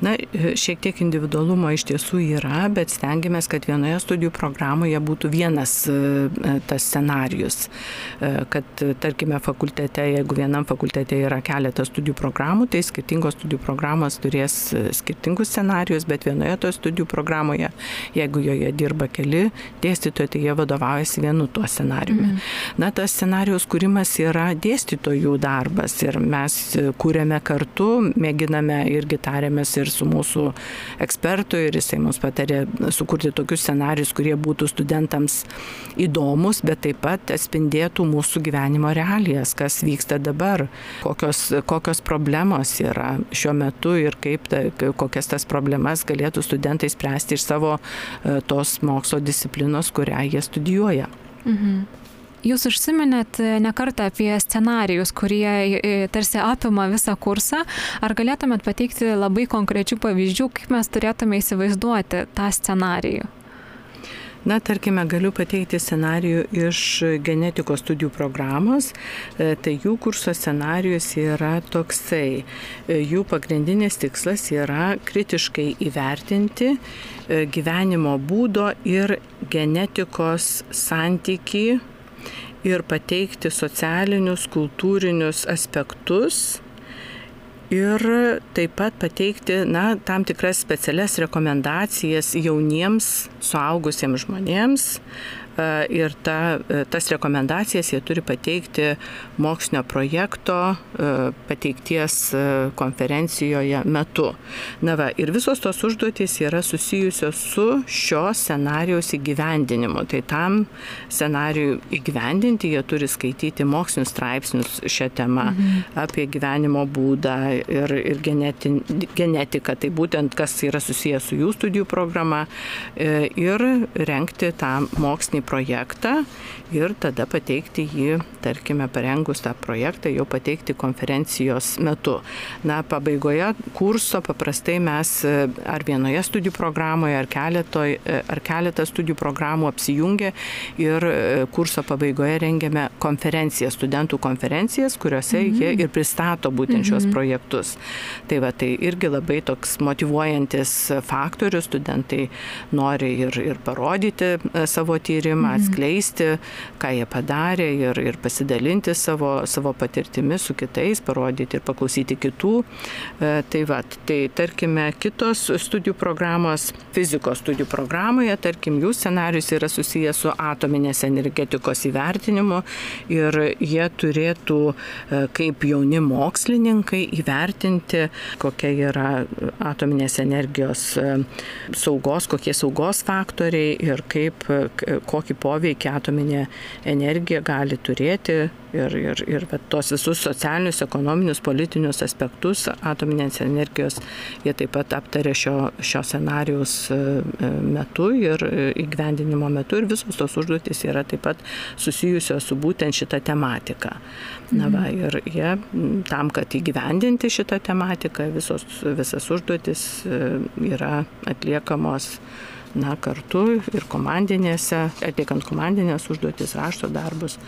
Na, šiek tiek individualumo iš tiesų yra, bet stengiamės, kad vienoje studijų programoje būtų vienas e, e, tas scenarius. E, kad, tarkime, fakultete, jeigu vienam fakultete yra keletas studijų programų, tai skirtingos studijų programos turės skirtingus scenarius, bet vienoje tos studijų programoje, jeigu joje dirba keli dėstytojai, tai jie vadovaujasi vienu tuo scenariumi. Mm. Na, tas scenarius kūrimas yra dėstytojų darbas ir mes kūrėme kartu, mėginame irgi tarėmės ir ir su mūsų ekspertu ir jisai mums patarė sukurti tokius scenarius, kurie būtų studentams įdomus, bet taip pat atspindėtų mūsų gyvenimo realijas, kas vyksta dabar, kokios, kokios problemos yra šiuo metu ir kaip ta, kokias tas problemas galėtų studentai spręsti iš savo e, tos mokslo disciplinos, kurią jie studijuoja. Mhm. Jūs užsiminėt e, nekartą apie scenarijus, kurie e, tarsi apima visą kursą. Ar galėtumėt pateikti labai konkrečių pavyzdžių, kaip mes turėtume įsivaizduoti tą scenarijų? Na, tarkime, galiu pateikti scenarijų iš genetikos studijų programos. E, tai jų kurso scenarijus yra toksai. Jų pagrindinis tikslas yra kritiškai įvertinti gyvenimo būdo ir genetikos santyki ir pateikti socialinius, kultūrinius aspektus ir taip pat pateikti na, tam tikras specialias rekomendacijas jauniems suaugusiems žmonėms ir ta, tas rekomendacijas jie turi pateikti mokslinio projekto pateikties konferencijoje metu. Na va, ir visos tos užduotys yra susijusios su šio scenarijaus įgyvendinimu. Tai tam scenarijui įgyvendinti jie turi skaityti mokslinius straipsnius šią temą mhm. apie gyvenimo būdą ir, ir genetin, genetiką. Tai būtent kas yra susijęs su jų studijų programa e, ir renkti tą mokslinį projektą ir tada pateikti jį, tarkime, parengus tą projektą, jau pateikti konferencijos metu. Na, pabaigoje kurso paprastai mes e, ar vienoje studijų programoje, ar, keletoj, e, ar keletą studijų programų apsijungia ir e, kurso pabaigoje rengiame konferencijas, studentų konferencijas, kuriuose mhm. jie ir pristato būtent šios mhm. projektus. Tai va, tai irgi labai toks motivuojantis faktorius, studentai nori ir, ir parodyti savo tyrimą, mhm. atskleisti ką jie padarė ir, ir pasidalinti savo, savo patirtimi su kitais, parodyti ir paklausyti kitų. E, tai va, tai tarkime, kitos studijų programos, fizikos studijų programoje, tarkim, jų scenarius yra susijęs su atominės energetikos įvertinimu ir jie turėtų e, kaip jauni mokslininkai įvertinti, kokia yra atominės energijos e, saugos, kokie saugos faktoriai ir kaip, kokį poveikį atominė energija gali turėti ir, ir, ir tos visus socialinius, ekonominius, politinius aspektus atominės energijos jie taip pat aptarė šio, šio scenarijaus e, e, metu ir e, įgyvendinimo metu ir visos tos užduotis yra taip pat susijusios su būtent šitą tematiką. Na va, mhm. ir jie tam, kad įgyvendinti šitą tematiką, visos, visas užduotis yra atliekamos na, kartu ir komandinėse, atliekant komandinės užduotis, rašto darbus.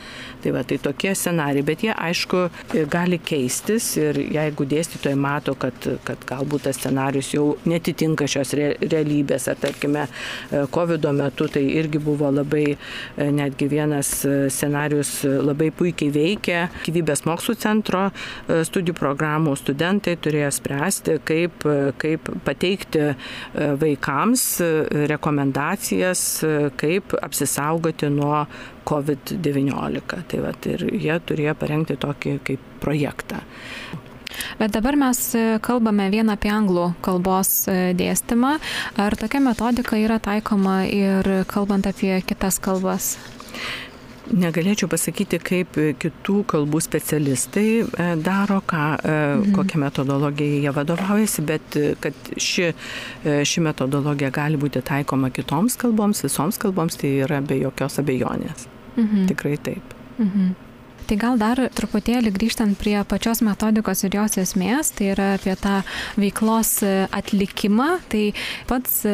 Tai va, tai tokie scenarijai, bet jie aišku gali keistis ir jeigu dėstytojai mato, kad, kad galbūt tas scenarius jau netitinka šios re, realybės, ar tarkime, e, COVID metu tai irgi buvo labai, e, netgi vienas e, scenarius labai puikiai veikia, gyvybės mokslų centro studijų programų studentai turėjo spręsti, kaip, kaip pateikti vaikams rekomendacijas, kaip apsisaugoti nuo COVID-19. Tai vat, ir jie turėjo parengti tokį kaip projektą. Bet dabar mes kalbame vien apie anglų kalbos dėstymą. Ar tokia metodika yra taikoma ir kalbant apie kitas kalbas? Negalėčiau pasakyti, kaip kitų kalbų specialistai e, daro, ką, e, mhm. kokią metodologiją jie vadovaujasi, bet e, kad ši, ši metodologija gali būti taikoma kitoms kalboms, visoms kalboms, tai yra be jokios abejonės. Mhm. Tikrai taip. Mhm. Tai gal dar truputėlį grįžtant prie pačios metodikos ir jos esmės, tai yra apie tą veiklos e, atlikimą, tai pats e,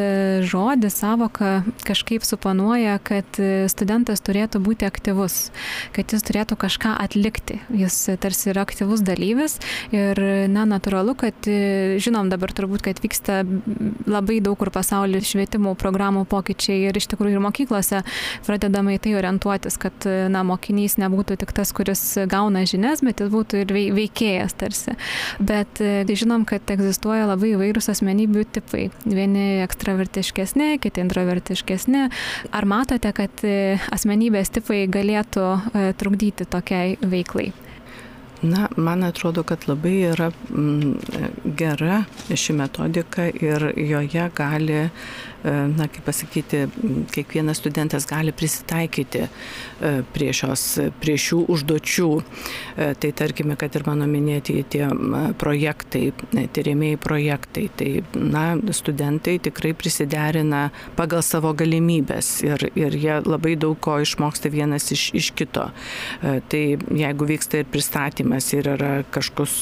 žodis, savoka kažkaip suponuoja, kad e, studentas turėtų būti aktyvus, kad jis turėtų kažką atlikti. Jis tarsi yra aktyvus dalyvis ir, na, natūralu, kad žinom dabar turbūt, kad vyksta labai daug kur pasaulyje švietimo programų pokyčiai ir iš tikrųjų ir mokyklose pradedama į tai orientuotis, kad, na, mokinys nebūtų tik tas, kuris gauna žinias, bet jis būtų ir veikėjas tarsi. Bet e, žinom, kad egzistuoja labai įvairūs asmenybių tipai. Vieni ekstravertiškesni, kiti introvertiškesni. Ar matote, kad e, asmenybės tipai galėtų e, trukdyti tokiai veiklai? Na, man atrodo, kad labai yra mm, gera ši metodika ir joje gali, e, na, kaip pasakyti, kiekvienas studentas gali prisitaikyti e, prie, šios, prie šių užduočių. E, tai tarkime, kad ir mano minėti tie projektai, tyrimėjai projektai, tai, na, studentai tikrai prisiderina pagal savo galimybės ir, ir jie labai daug ko išmoksta vienas iš, iš kito. Tai jeigu vyksta ir pristatymas, ir yra kažkus,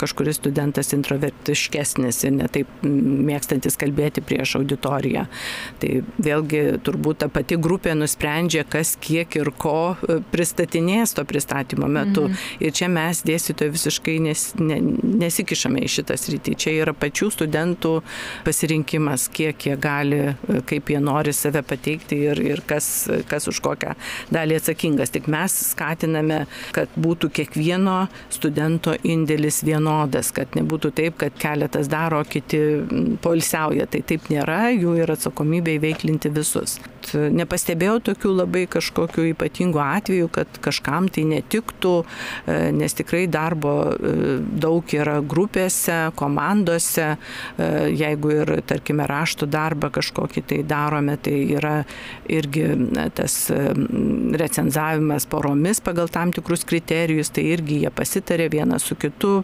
kažkuris studentas introvertiškesnis ir netaip mėgstantis kalbėti prieš auditoriją. Tai vėlgi turbūt ta pati grupė nusprendžia, kas kiek ir ko e, pristatinės to pristatymo metu. Mhm. Ir čia mes dėstytojai visiškai nes, ne, nesikišame į šitą sritį. Čia yra pačių studentų pasirinkimas, kiek jie gali, e, kaip jie nori save pateikti ir, ir kas, kas už kokią dalį atsakingas. Tik mes skatiname, kad būtų kiekvieno studento indėlis vienodas, kad nebūtų taip, kad keletas daro, kiti polsiauja. Tai taip nėra, jų yra atsakomybė įveiklinti visus. Nepastebėjau tokių labai kažkokių ypatingų atvejų, kad kažkam tai netiktų, e, nes tikrai darbo e, daug yra grupėse, komandose. E, jeigu ir, tarkime, raštų darbą kažkokį tai darome, tai yra irgi tas recenzavimas poromis pagal tam tikrus kriterijus, tai irgi jie pasitarė vienas su kitu,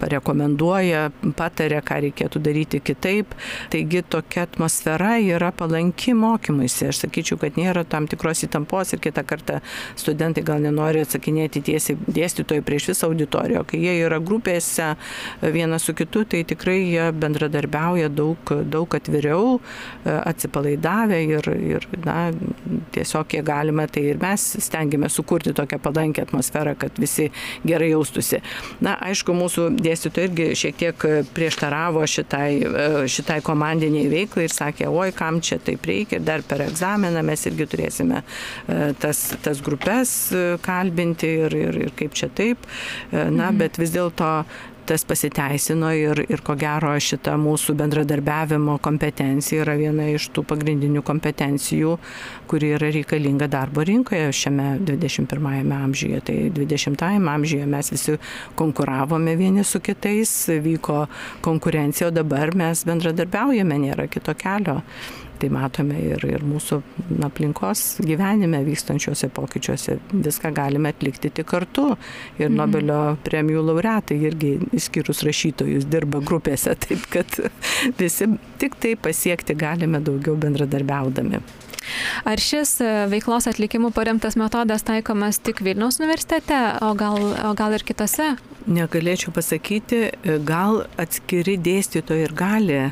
parekomenduoja, patarė, ką reikėtų daryti kitaip. Taigi tokia atmosfera yra palanki mokymuisi. Aš sakyčiau, kad nėra tam tikros įtampos ir kitą kartą studentai gal nenori atsakinėti tiesiai dėstytojai prieš visą auditoriją. Kai jie yra grupėse vienas su kitu, tai tikrai jie bendradarbiauja daug, daug atviriau, atsipalaidavę ir, ir na, tiesiog kiek galime, tai ir mes stengiamės sukurti tokią palankę atmosferą, kad visi gerai jaustųsi. Na, aišku, mūsų dėstytojai irgi šiek tiek prieštaravo šitai, šitai komandiniai veiklai ir sakė, oi, kam čia taip reikia dar per egzaminą mes irgi turėsime e, tas, tas grupės e, kalbinti ir, ir, ir kaip čia taip. E, na, mhm. bet vis dėlto tas pasiteisino ir, ir ko gero šita mūsų bendradarbiavimo kompetencija yra viena iš tų pagrindinių kompetencijų, kuri yra reikalinga darbo rinkoje šiame 21 amžiuje. Tai 20 amžiuje mes visi konkuravome vieni su kitais, vyko konkurencija, o dabar mes bendradarbiaujame, nėra kito kelio tai matome ir, ir mūsų aplinkos gyvenime vykstančiuose pokyčiuose. Viską galime atlikti tik kartu. Ir mhm. Nobelio premijų laureatai irgi, išskyrus rašytojus, dirba grupėse, taip kad visi tik tai pasiekti galime daugiau bendradarbiaudami. Ar šis e, veiklos atlikimų paremtas metodas taikomas tik Vilniaus universitete, o gal, o gal ir kitose Negalėčiau pasakyti, e, gal atskiri dėstytojai ir gali e,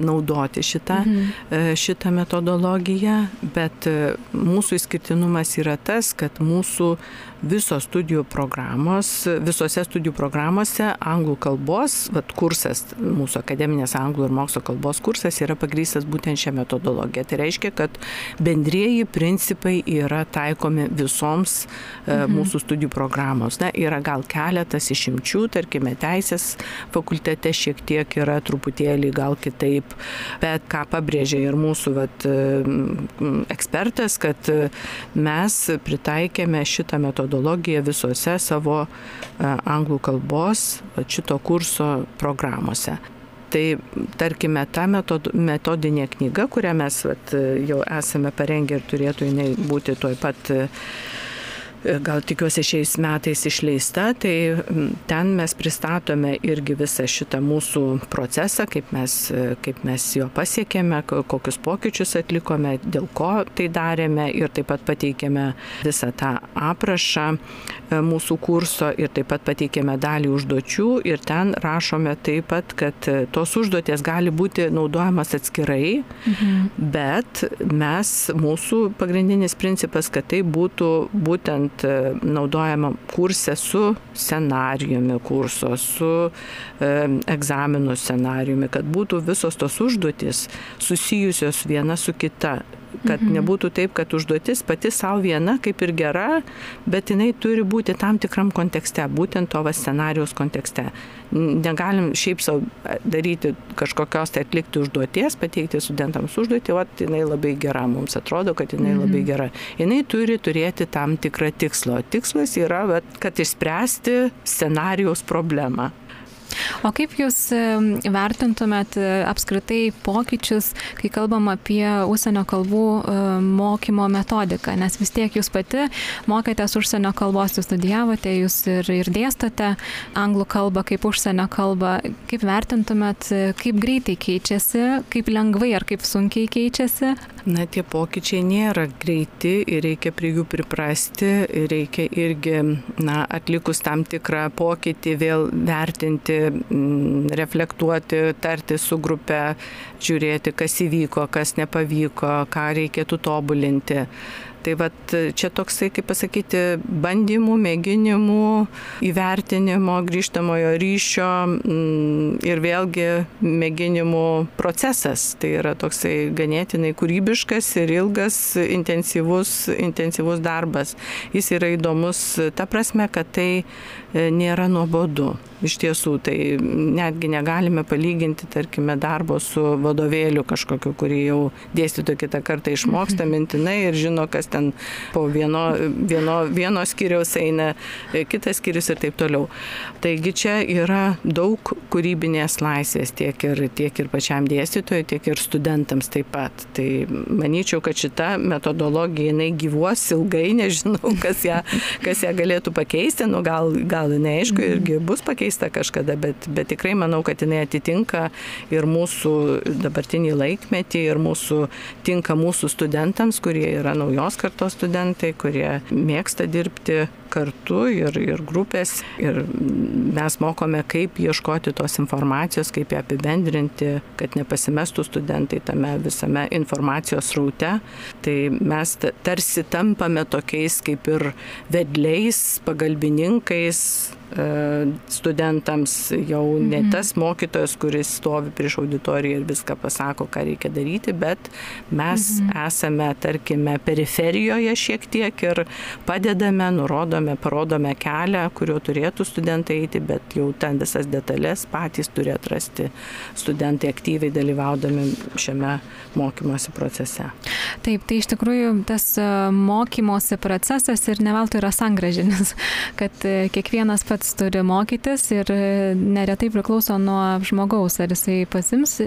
naudoti šitą, mhm. šitą metodologiją, bet mūsų išskirtinumas yra tas, kad mūsų visos studijų programos, visose studijų programuose anglų kalbos, vat, kursas, mūsų akademinės anglų ir mokslo kalbos kursas yra pagrystas būtent šią metodologiją. Tai reiškia, kad bendrieji principai yra taikomi visoms e, mhm. mūsų studijų programos. Na, yra gal keletas išimčių, tarkime, teisės fakultete šiek tiek yra truputėlį gal kitaip, bet ką pabrėžė ir mūsų vat, ekspertas, kad mes pritaikėme šitą metodologiją metodologiją visose savo e, anglų kalbos šito kurso programuose. Tai tarkime, ta metod, metodinė knyga, kurią mes vat, jau esame parengę ir turėtų jinai būti tuoj pat gal tikiuosi šiais metais išleista, tai ten mes pristatome irgi visą šitą mūsų procesą, kaip mes, kaip mes jo pasiekėme, kokius pokyčius atlikome, dėl ko tai darėme ir taip pat pateikėme visą tą aprašą e, mūsų kurso ir taip pat pateikėme dalį užduočių ir ten rašome taip pat, kad e, tos užduoties gali būti naudojamas atskirai, mhm. bet mes, mūsų pagrindinis principas, kad tai būtų būtent būtent e, naudojama kurse su scenarijumi kurso, su e, egzaminų scenarijumi, kad būtų visos tos užduotis susijusios viena su kita kad mhm. nebūtų taip, kad užduotis pati savo viena kaip ir gera, bet jinai turi būti tam tikram kontekste, būtent to scenarijos kontekste. Negalim šiaip savo daryti kažkokios tai atlikti užduoties, pateikti studentams užduotį, o jinai labai gera, mums atrodo, kad jinai mhm. labai gera. Jinai turi turėti tam tikrą tikslą. Tikslas yra, va, kad išspręsti scenarijos problemą. O kaip Jūs vertintumėt e, apskritai pokyčius, kai kalbam apie užsienio kalbų e, mokymo metodiką, nes vis tiek Jūs pati mokėtės užsienio kalbos, Jūs studijavote, Jūs ir, ir dėstote anglų kalbą kaip užsienio kalbą. Kaip vertintumėt, e, kaip greitai keičiasi, kaip lengvai ar kaip sunkiai keičiasi? Na, tie pokyčiai nėra greiti ir reikia prie jų priprasti, reikia irgi, na, atlikus tam tikrą pokytį vėl vertinti reflektuoti, tarti su grupe, žiūrėti, kas įvyko, kas nepavyko, ką reikėtų tobulinti. Tai vat čia toksai, kaip pasakyti, bandymų, mėginimų, įvertinimo, grįžtamojo ryšio mm, ir vėlgi mėginimų procesas. Tai yra toksai ganėtinai kūrybiškas ir ilgas, intensyvus, intensyvus darbas. Jis yra įdomus ta prasme, kad tai e, nėra nuobodu. Iš tiesų, tai netgi negalime palyginti, tarkime, darbo su vadovėliu kažkokiu, kurį jau dėstytų kitą kartą išmoksta mintinai ir žino, kas ten po vieno, vieno, vieno skyriaus eina, kitas skyrius ir taip toliau. Taigi čia yra daug kūrybinės laisvės tiek ir, tiek ir pačiam dėstytojui, tiek ir studentams taip pat. Tai manyčiau, kad šita metodologija jinai gyvuos ilgai, nežinau, kas ją, kas ją galėtų pakeisti, nu gal, gal jinai aišku irgi bus pakeista pakeista kažkada, bet, bet tikrai manau, kad jinai atitinka ir mūsų dabartinį laikmetį, ir mūsų, tinka mūsų studentams, kurie yra naujos kartos studentai, kurie mėgsta dirbti kartu ir, ir grupės. Ir mes mokome, kaip ieškoti tos informacijos, kaip ją apibendrinti, kad nepasimestų studentai tame visame informacijos raute. Tai mes tarsi tampame tokiais kaip ir vedliais, pagalbininkais, studentams jau ne mhm. tas mokytojas, kuris stovi prieš auditoriją ir viską pasako, ką reikia daryti, bet mes mhm. esame, tarkime, periferijoje šiek tiek ir padedame, nurodome, parodome kelią, kuriuo turėtų studentai eiti, bet jau ten visas detalės patys turi atrasti studentai aktyviai dalyvaudami šiame mokymosi procese. Taip, tai iš tikrųjų tas e, mokymosi procesas ir neveltui yra sangražinis, kad e, kiekvienas pats pats turi mokytis ir neretai priklauso nuo žmogaus, ar jisai pasims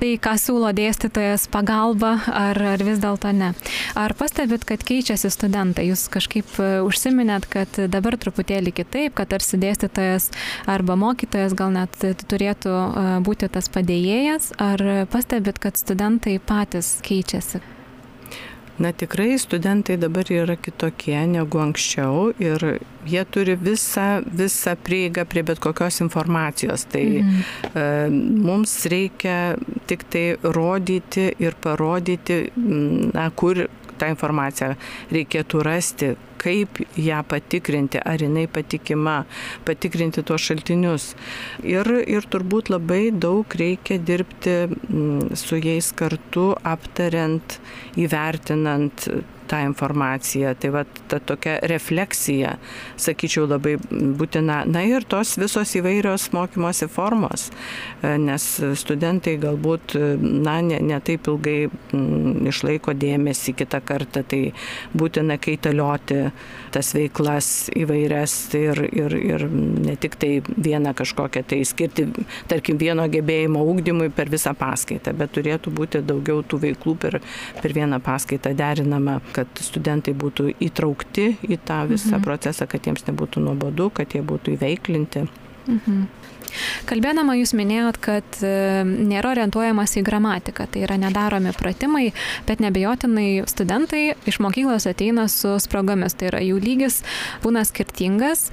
tai, ką siūlo dėstytojas pagalba, ar, ar vis dėlto ne. Ar pastebit, kad keičiasi studentai? Jūs kažkaip e, užsiminėt, kad dabar truputėlį kitaip, kad tarsi dėstytojas arba mokytojas gal net turėtų e, būti tas padėjėjas, ar pastebit, kad studentai patys keičiasi? Na tikrai studentai dabar yra kitokie negu anksčiau ir jie turi visą, visą prieigą prie bet kokios informacijos. Tai mm. e, mums reikia tik tai rodyti ir parodyti, na, kur tą informaciją reikėtų rasti, kaip ją patikrinti, ar jinai patikima, patikrinti tuos šaltinius. Ir, ir turbūt labai daug reikia dirbti mm, su jais kartu, aptariant, įvertinant tą informaciją. Tai va ta tokia refleksija, sakyčiau, labai būtina. Na ir tos visos įvairios mokymosi formos, e, nes studentai galbūt, na, ne, ne taip ilgai m, mm, išlaiko dėmesį kitą kartą, tai būtina kaitalioti tas veiklas įvairias ir, ir, ir ne tik tai vieną kažkokią, tai skirti, tarkim, vieno gebėjimo ūkdymui per visą paskaitą, bet turėtų būti daugiau tų veiklų per, per vieną paskaitą derinama, kad studentai būtų įtraukti į tą visą mhm. procesą, kad jiems nebūtų nuobodu, kad jie būtų įveiklinti. Mhm. Kalbėdama jūs minėjot, kad e, nėra orientuojamas į gramatiką, tai yra nedaromi pratimai, bet nebejotinai studentai iš mokyklos ateina su spragomis, tai yra jų lygis būna skirtingas.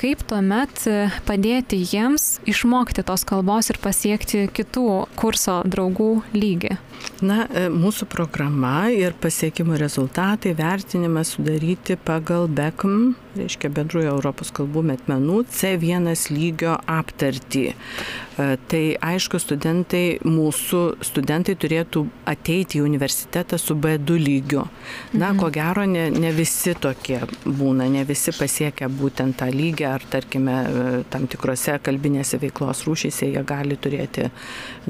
Kaip tuomet e, padėti jiems išmokti tos kalbos ir pasiekti kitų kurso draugų lygį? Na, e, mūsų programa ir pasiekimo rezultatai vertinimas sudaryti pagal BECM, reiškia bendrųjų Europos kalbų metmenų C1 lygio aptartį. E, tai aišku, studentai, mūsų studentai turėtų ateiti į universitetą su B2 lygiu. Na, mhm. ko gero, ne, ne visi tokie būna, ne visi pasiekia būtent tą lygį, ar tarkime, e, tam tikrose kalbinėse veiklos rūšyse jie gali turėti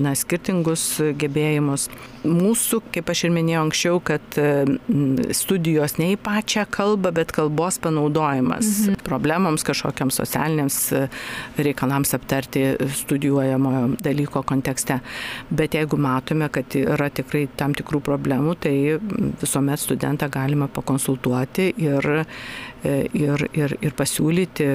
na, skirtingus gebėjimus. Mūsų, kaip aš ir minėjau anksčiau, kad e, studijos ne į pačią kalbą, bet kalbos panaudojimas mhm. problemams kažkokiams socialiniams reikalams aptarti studijų studijuojamojo dalyko kontekste. Bet jeigu matome, kad yra tikrai tam tikrų problemų, tai visuomet studentą galima pakonsultuoti ir, ir, ir, ir pasiūlyti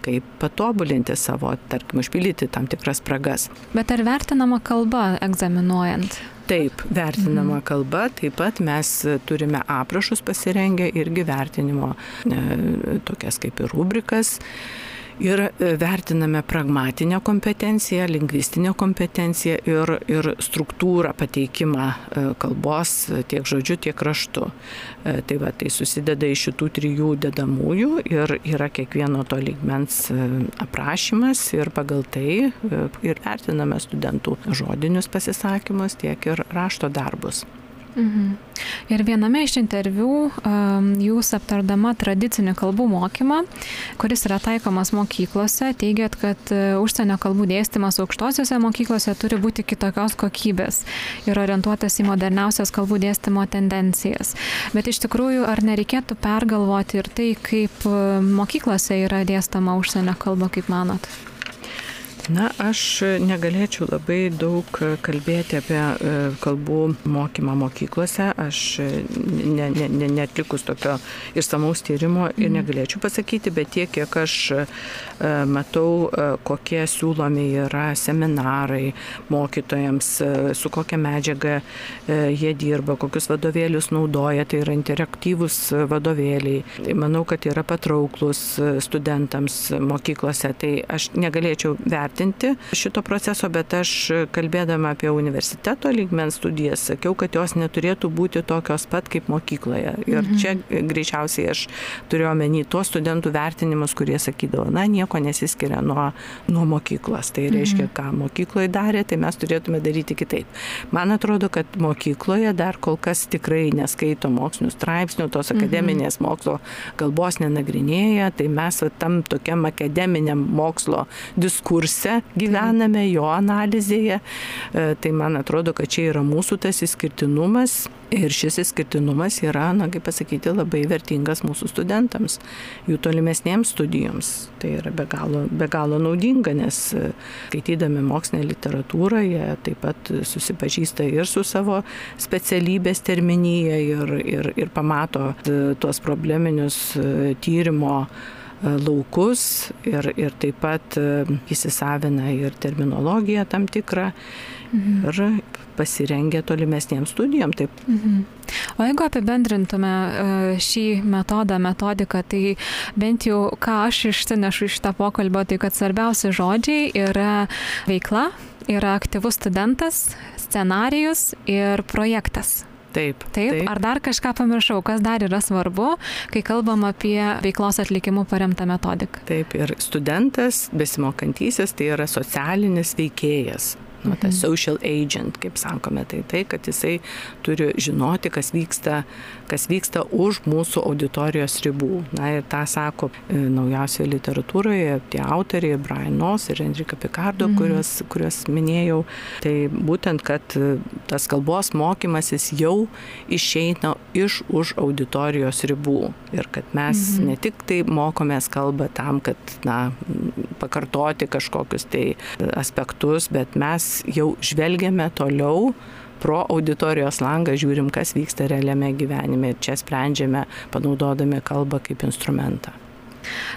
kaip patobulinti savo, tarkim, užpildyti tam tikras spragas. Bet ar vertinama kalba egzaminuojant? Taip, vertinama mhm. kalba, taip pat mes turime aprašus pasirengę irgi vertinimo, e, tokias kaip ir rubrikas Ir e, vertiname pragmatinę kompetenciją, lingvistinę kompetenciją ir, ir struktūrą pateikimą kalbos tiek žodžiu, tiek raštu. Tai va, tai susideda iš šitų trijų dedamųjų ir yra kiekvieno to lygmens aprašymas ir pagal tai ir vertiname studentų žodinius pasisakymus, tiek ir rašto darbus. Mhm. Ir viename iš interviu um, jūs aptardama tradicinį kalbų mokymą, kuris yra taikomas mokyklose, teigiat, kad uh, užsienio kalbų dėstymas aukštosiuose mokyklose turi būti kitokios kokybės ir orientuotas į moderniausias kalbų dėstymo tendencijas. Bet iš tikrųjų, ar nereikėtų pergalvoti ir tai, kaip uh, mokyklose yra dėstama užsienio kalba, kaip manot? Na, aš negalėčiau labai daug kalbėti apie e, kalbų mokymą mokyklose. Aš ne, ne, ne, netlikus tokio išsamaus tyrimo ir mhm. negalėčiau pasakyti, bet tiek, kiek aš e, matau, e, kokie siūlomi yra seminarai mokytojams, su kokia medžiaga jie dirba, kokius vadovėlius naudoja, tai yra interaktyvūs vadovėliai. Tai manau, kad yra patrauklus studentams mokyklose. Tai aš negalėčiau vertinti vertinti šito proceso, bet aš kalbėdama apie universiteto lygmens studijas sakiau, kad jos neturėtų būti tokios pat kaip mokykloje. Ir mhm. čia greičiausiai aš turiu omeny tuos studentų vertinimus, kurie sakydavo, na, nieko nesiskiria nuo, nuo mokyklos. Tai reiškia, mhm. ką mokykloje darė, tai mes turėtume daryti kitaip. Man atrodo, kad mokykloje dar kol kas tikrai neskaito mokslinių straipsnių, tos mhm. akademinės mokslo kalbos nenagrinėja, tai mes tam tokiam akademiniam mokslo diskurse kontekste gyvename, jo analizėje. E, tai man atrodo, kad čia yra mūsų tas įskirtinumas ir šis įskirtinumas yra, na, kaip pasakyti, labai vertingas mūsų studentams, jų tolimesnėms studijoms. Tai yra be galo, be galo naudinga, nes e, skaitydami mokslinę literatūrą, jie taip pat susipažįsta ir su savo specialybės terminyje ir, ir, ir pamato e, tuos probleminius tyrimo laukus ir, ir taip pat e, įsisavina ir terminologiją tam tikrą mhm. ir pasirengia tolimesniems studijom. Taip. Mhm. O jeigu apibendrintume e, šį metodą, metodiką, tai bent jau ką aš išsinešu iš tą pokalbio, tai kad svarbiausi žodžiai yra veikla, yra aktyvus studentas, scenarijus ir projektas. Taip, taip. Taip. Ar dar kažką pamiršau, kas dar yra svarbu, kai kalbam apie veiklos atlikimų paremtą metodiką? Taip, ir studentas, besimokantysis, tai yra socialinis veikėjas nu, tas mhm. social agent, kaip sakome, tai tai, kad jisai turi žinoti, kas vyksta, kas vyksta už mūsų auditorijos ribų. Na ir tą sako e, naujausioje literatūroje tie autoriai, Brian Nos ir Enrika Picardo, mhm. kuriuos, kuriuos minėjau. Tai būtent, kad e, tas kalbos mokymasis jau išeina iš už auditorijos ribų. Ir kad mes mhm. ne tik tai mokomės kalbą tam, kad, na, pakartoti kažkokius tai aspektus, bet mes jau žvelgiame toliau pro auditorijos langą žiūrim, kas vyksta realiame gyvenime ir čia sprendžiame, panaudodami kalbą kaip instrumentą.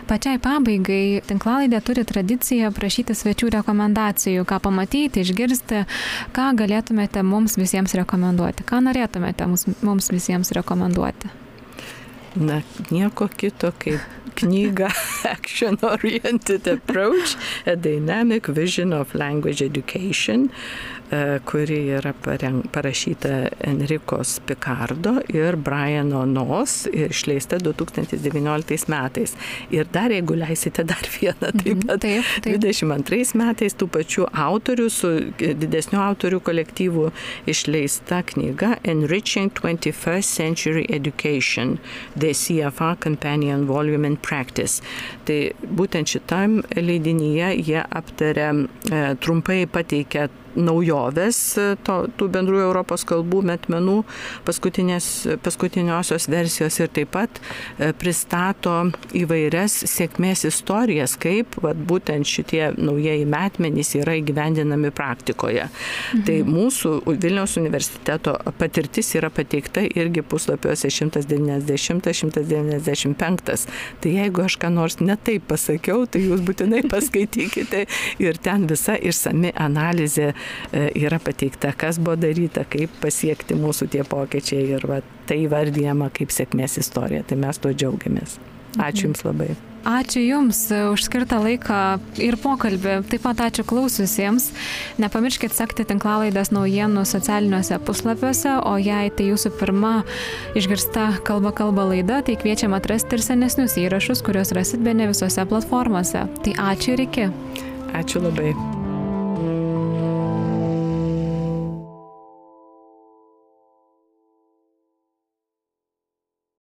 Pačiai pabaigai tinklalaidė turi tradiciją prašyti svečių rekomendacijų, ką pamatyti, išgirsti, ką galėtumėte mums visiems rekomenduoti, ką norėtumėte mums, mums visiems rekomenduoti. Na, nieko kito kaip knyga Action Oriented Approach, A Dynamic Vision of Language Education, kuri yra parašyta Enrikos Picardo ir Briano Nos ir išleista 2019 metais. Ir dar, jeigu leisite dar vieną, taip mhm, pat taip, taip. 22 metais tų pačių autorių su didesniu autorių kolektyvu išleista knyga Enriching 21st Century Education, The CFA Companion Volume in Practice. Tai būtent šitam leidinyje jie aptarė, e, trumpai pateikia naujoves to, tų bendrųjų Europos kalbų metmenų paskutiniosios versijos ir taip pat e, pristato įvairias sėkmės istorijas, kaip vat, būtent šitie naujieji metmenys yra įgyvendinami praktikoje. Mhm. Tai mūsų Vilniaus universiteto patirtis yra pateikta irgi puslapiuose 190-195. Tai jeigu aš ką nors netaip pasakiau, tai jūs būtinai paskaitykite ir ten visa išsami analizė E, yra pateikta, kas buvo daryta, kaip pasiekti mūsų tie pokyčiai ir va, tai vardyjama kaip sėkmės istorija. Tai mes tuo džiaugiamės. Ačiū Jums labai. Ačiū Jums už skirtą laiką ir pokalbį. Taip pat ačiū klaususiems. Nepamirškit sekti tinklalaidės naujienų socialiniuose puslapiuose, o jei tai Jūsų pirma išgirsta kalba kalba laida, tai kviečiam atrasti ir senesnius įrašus, kuriuos rasit be ne visose platformose. Tai ačiū ir iki. Ačiū labai.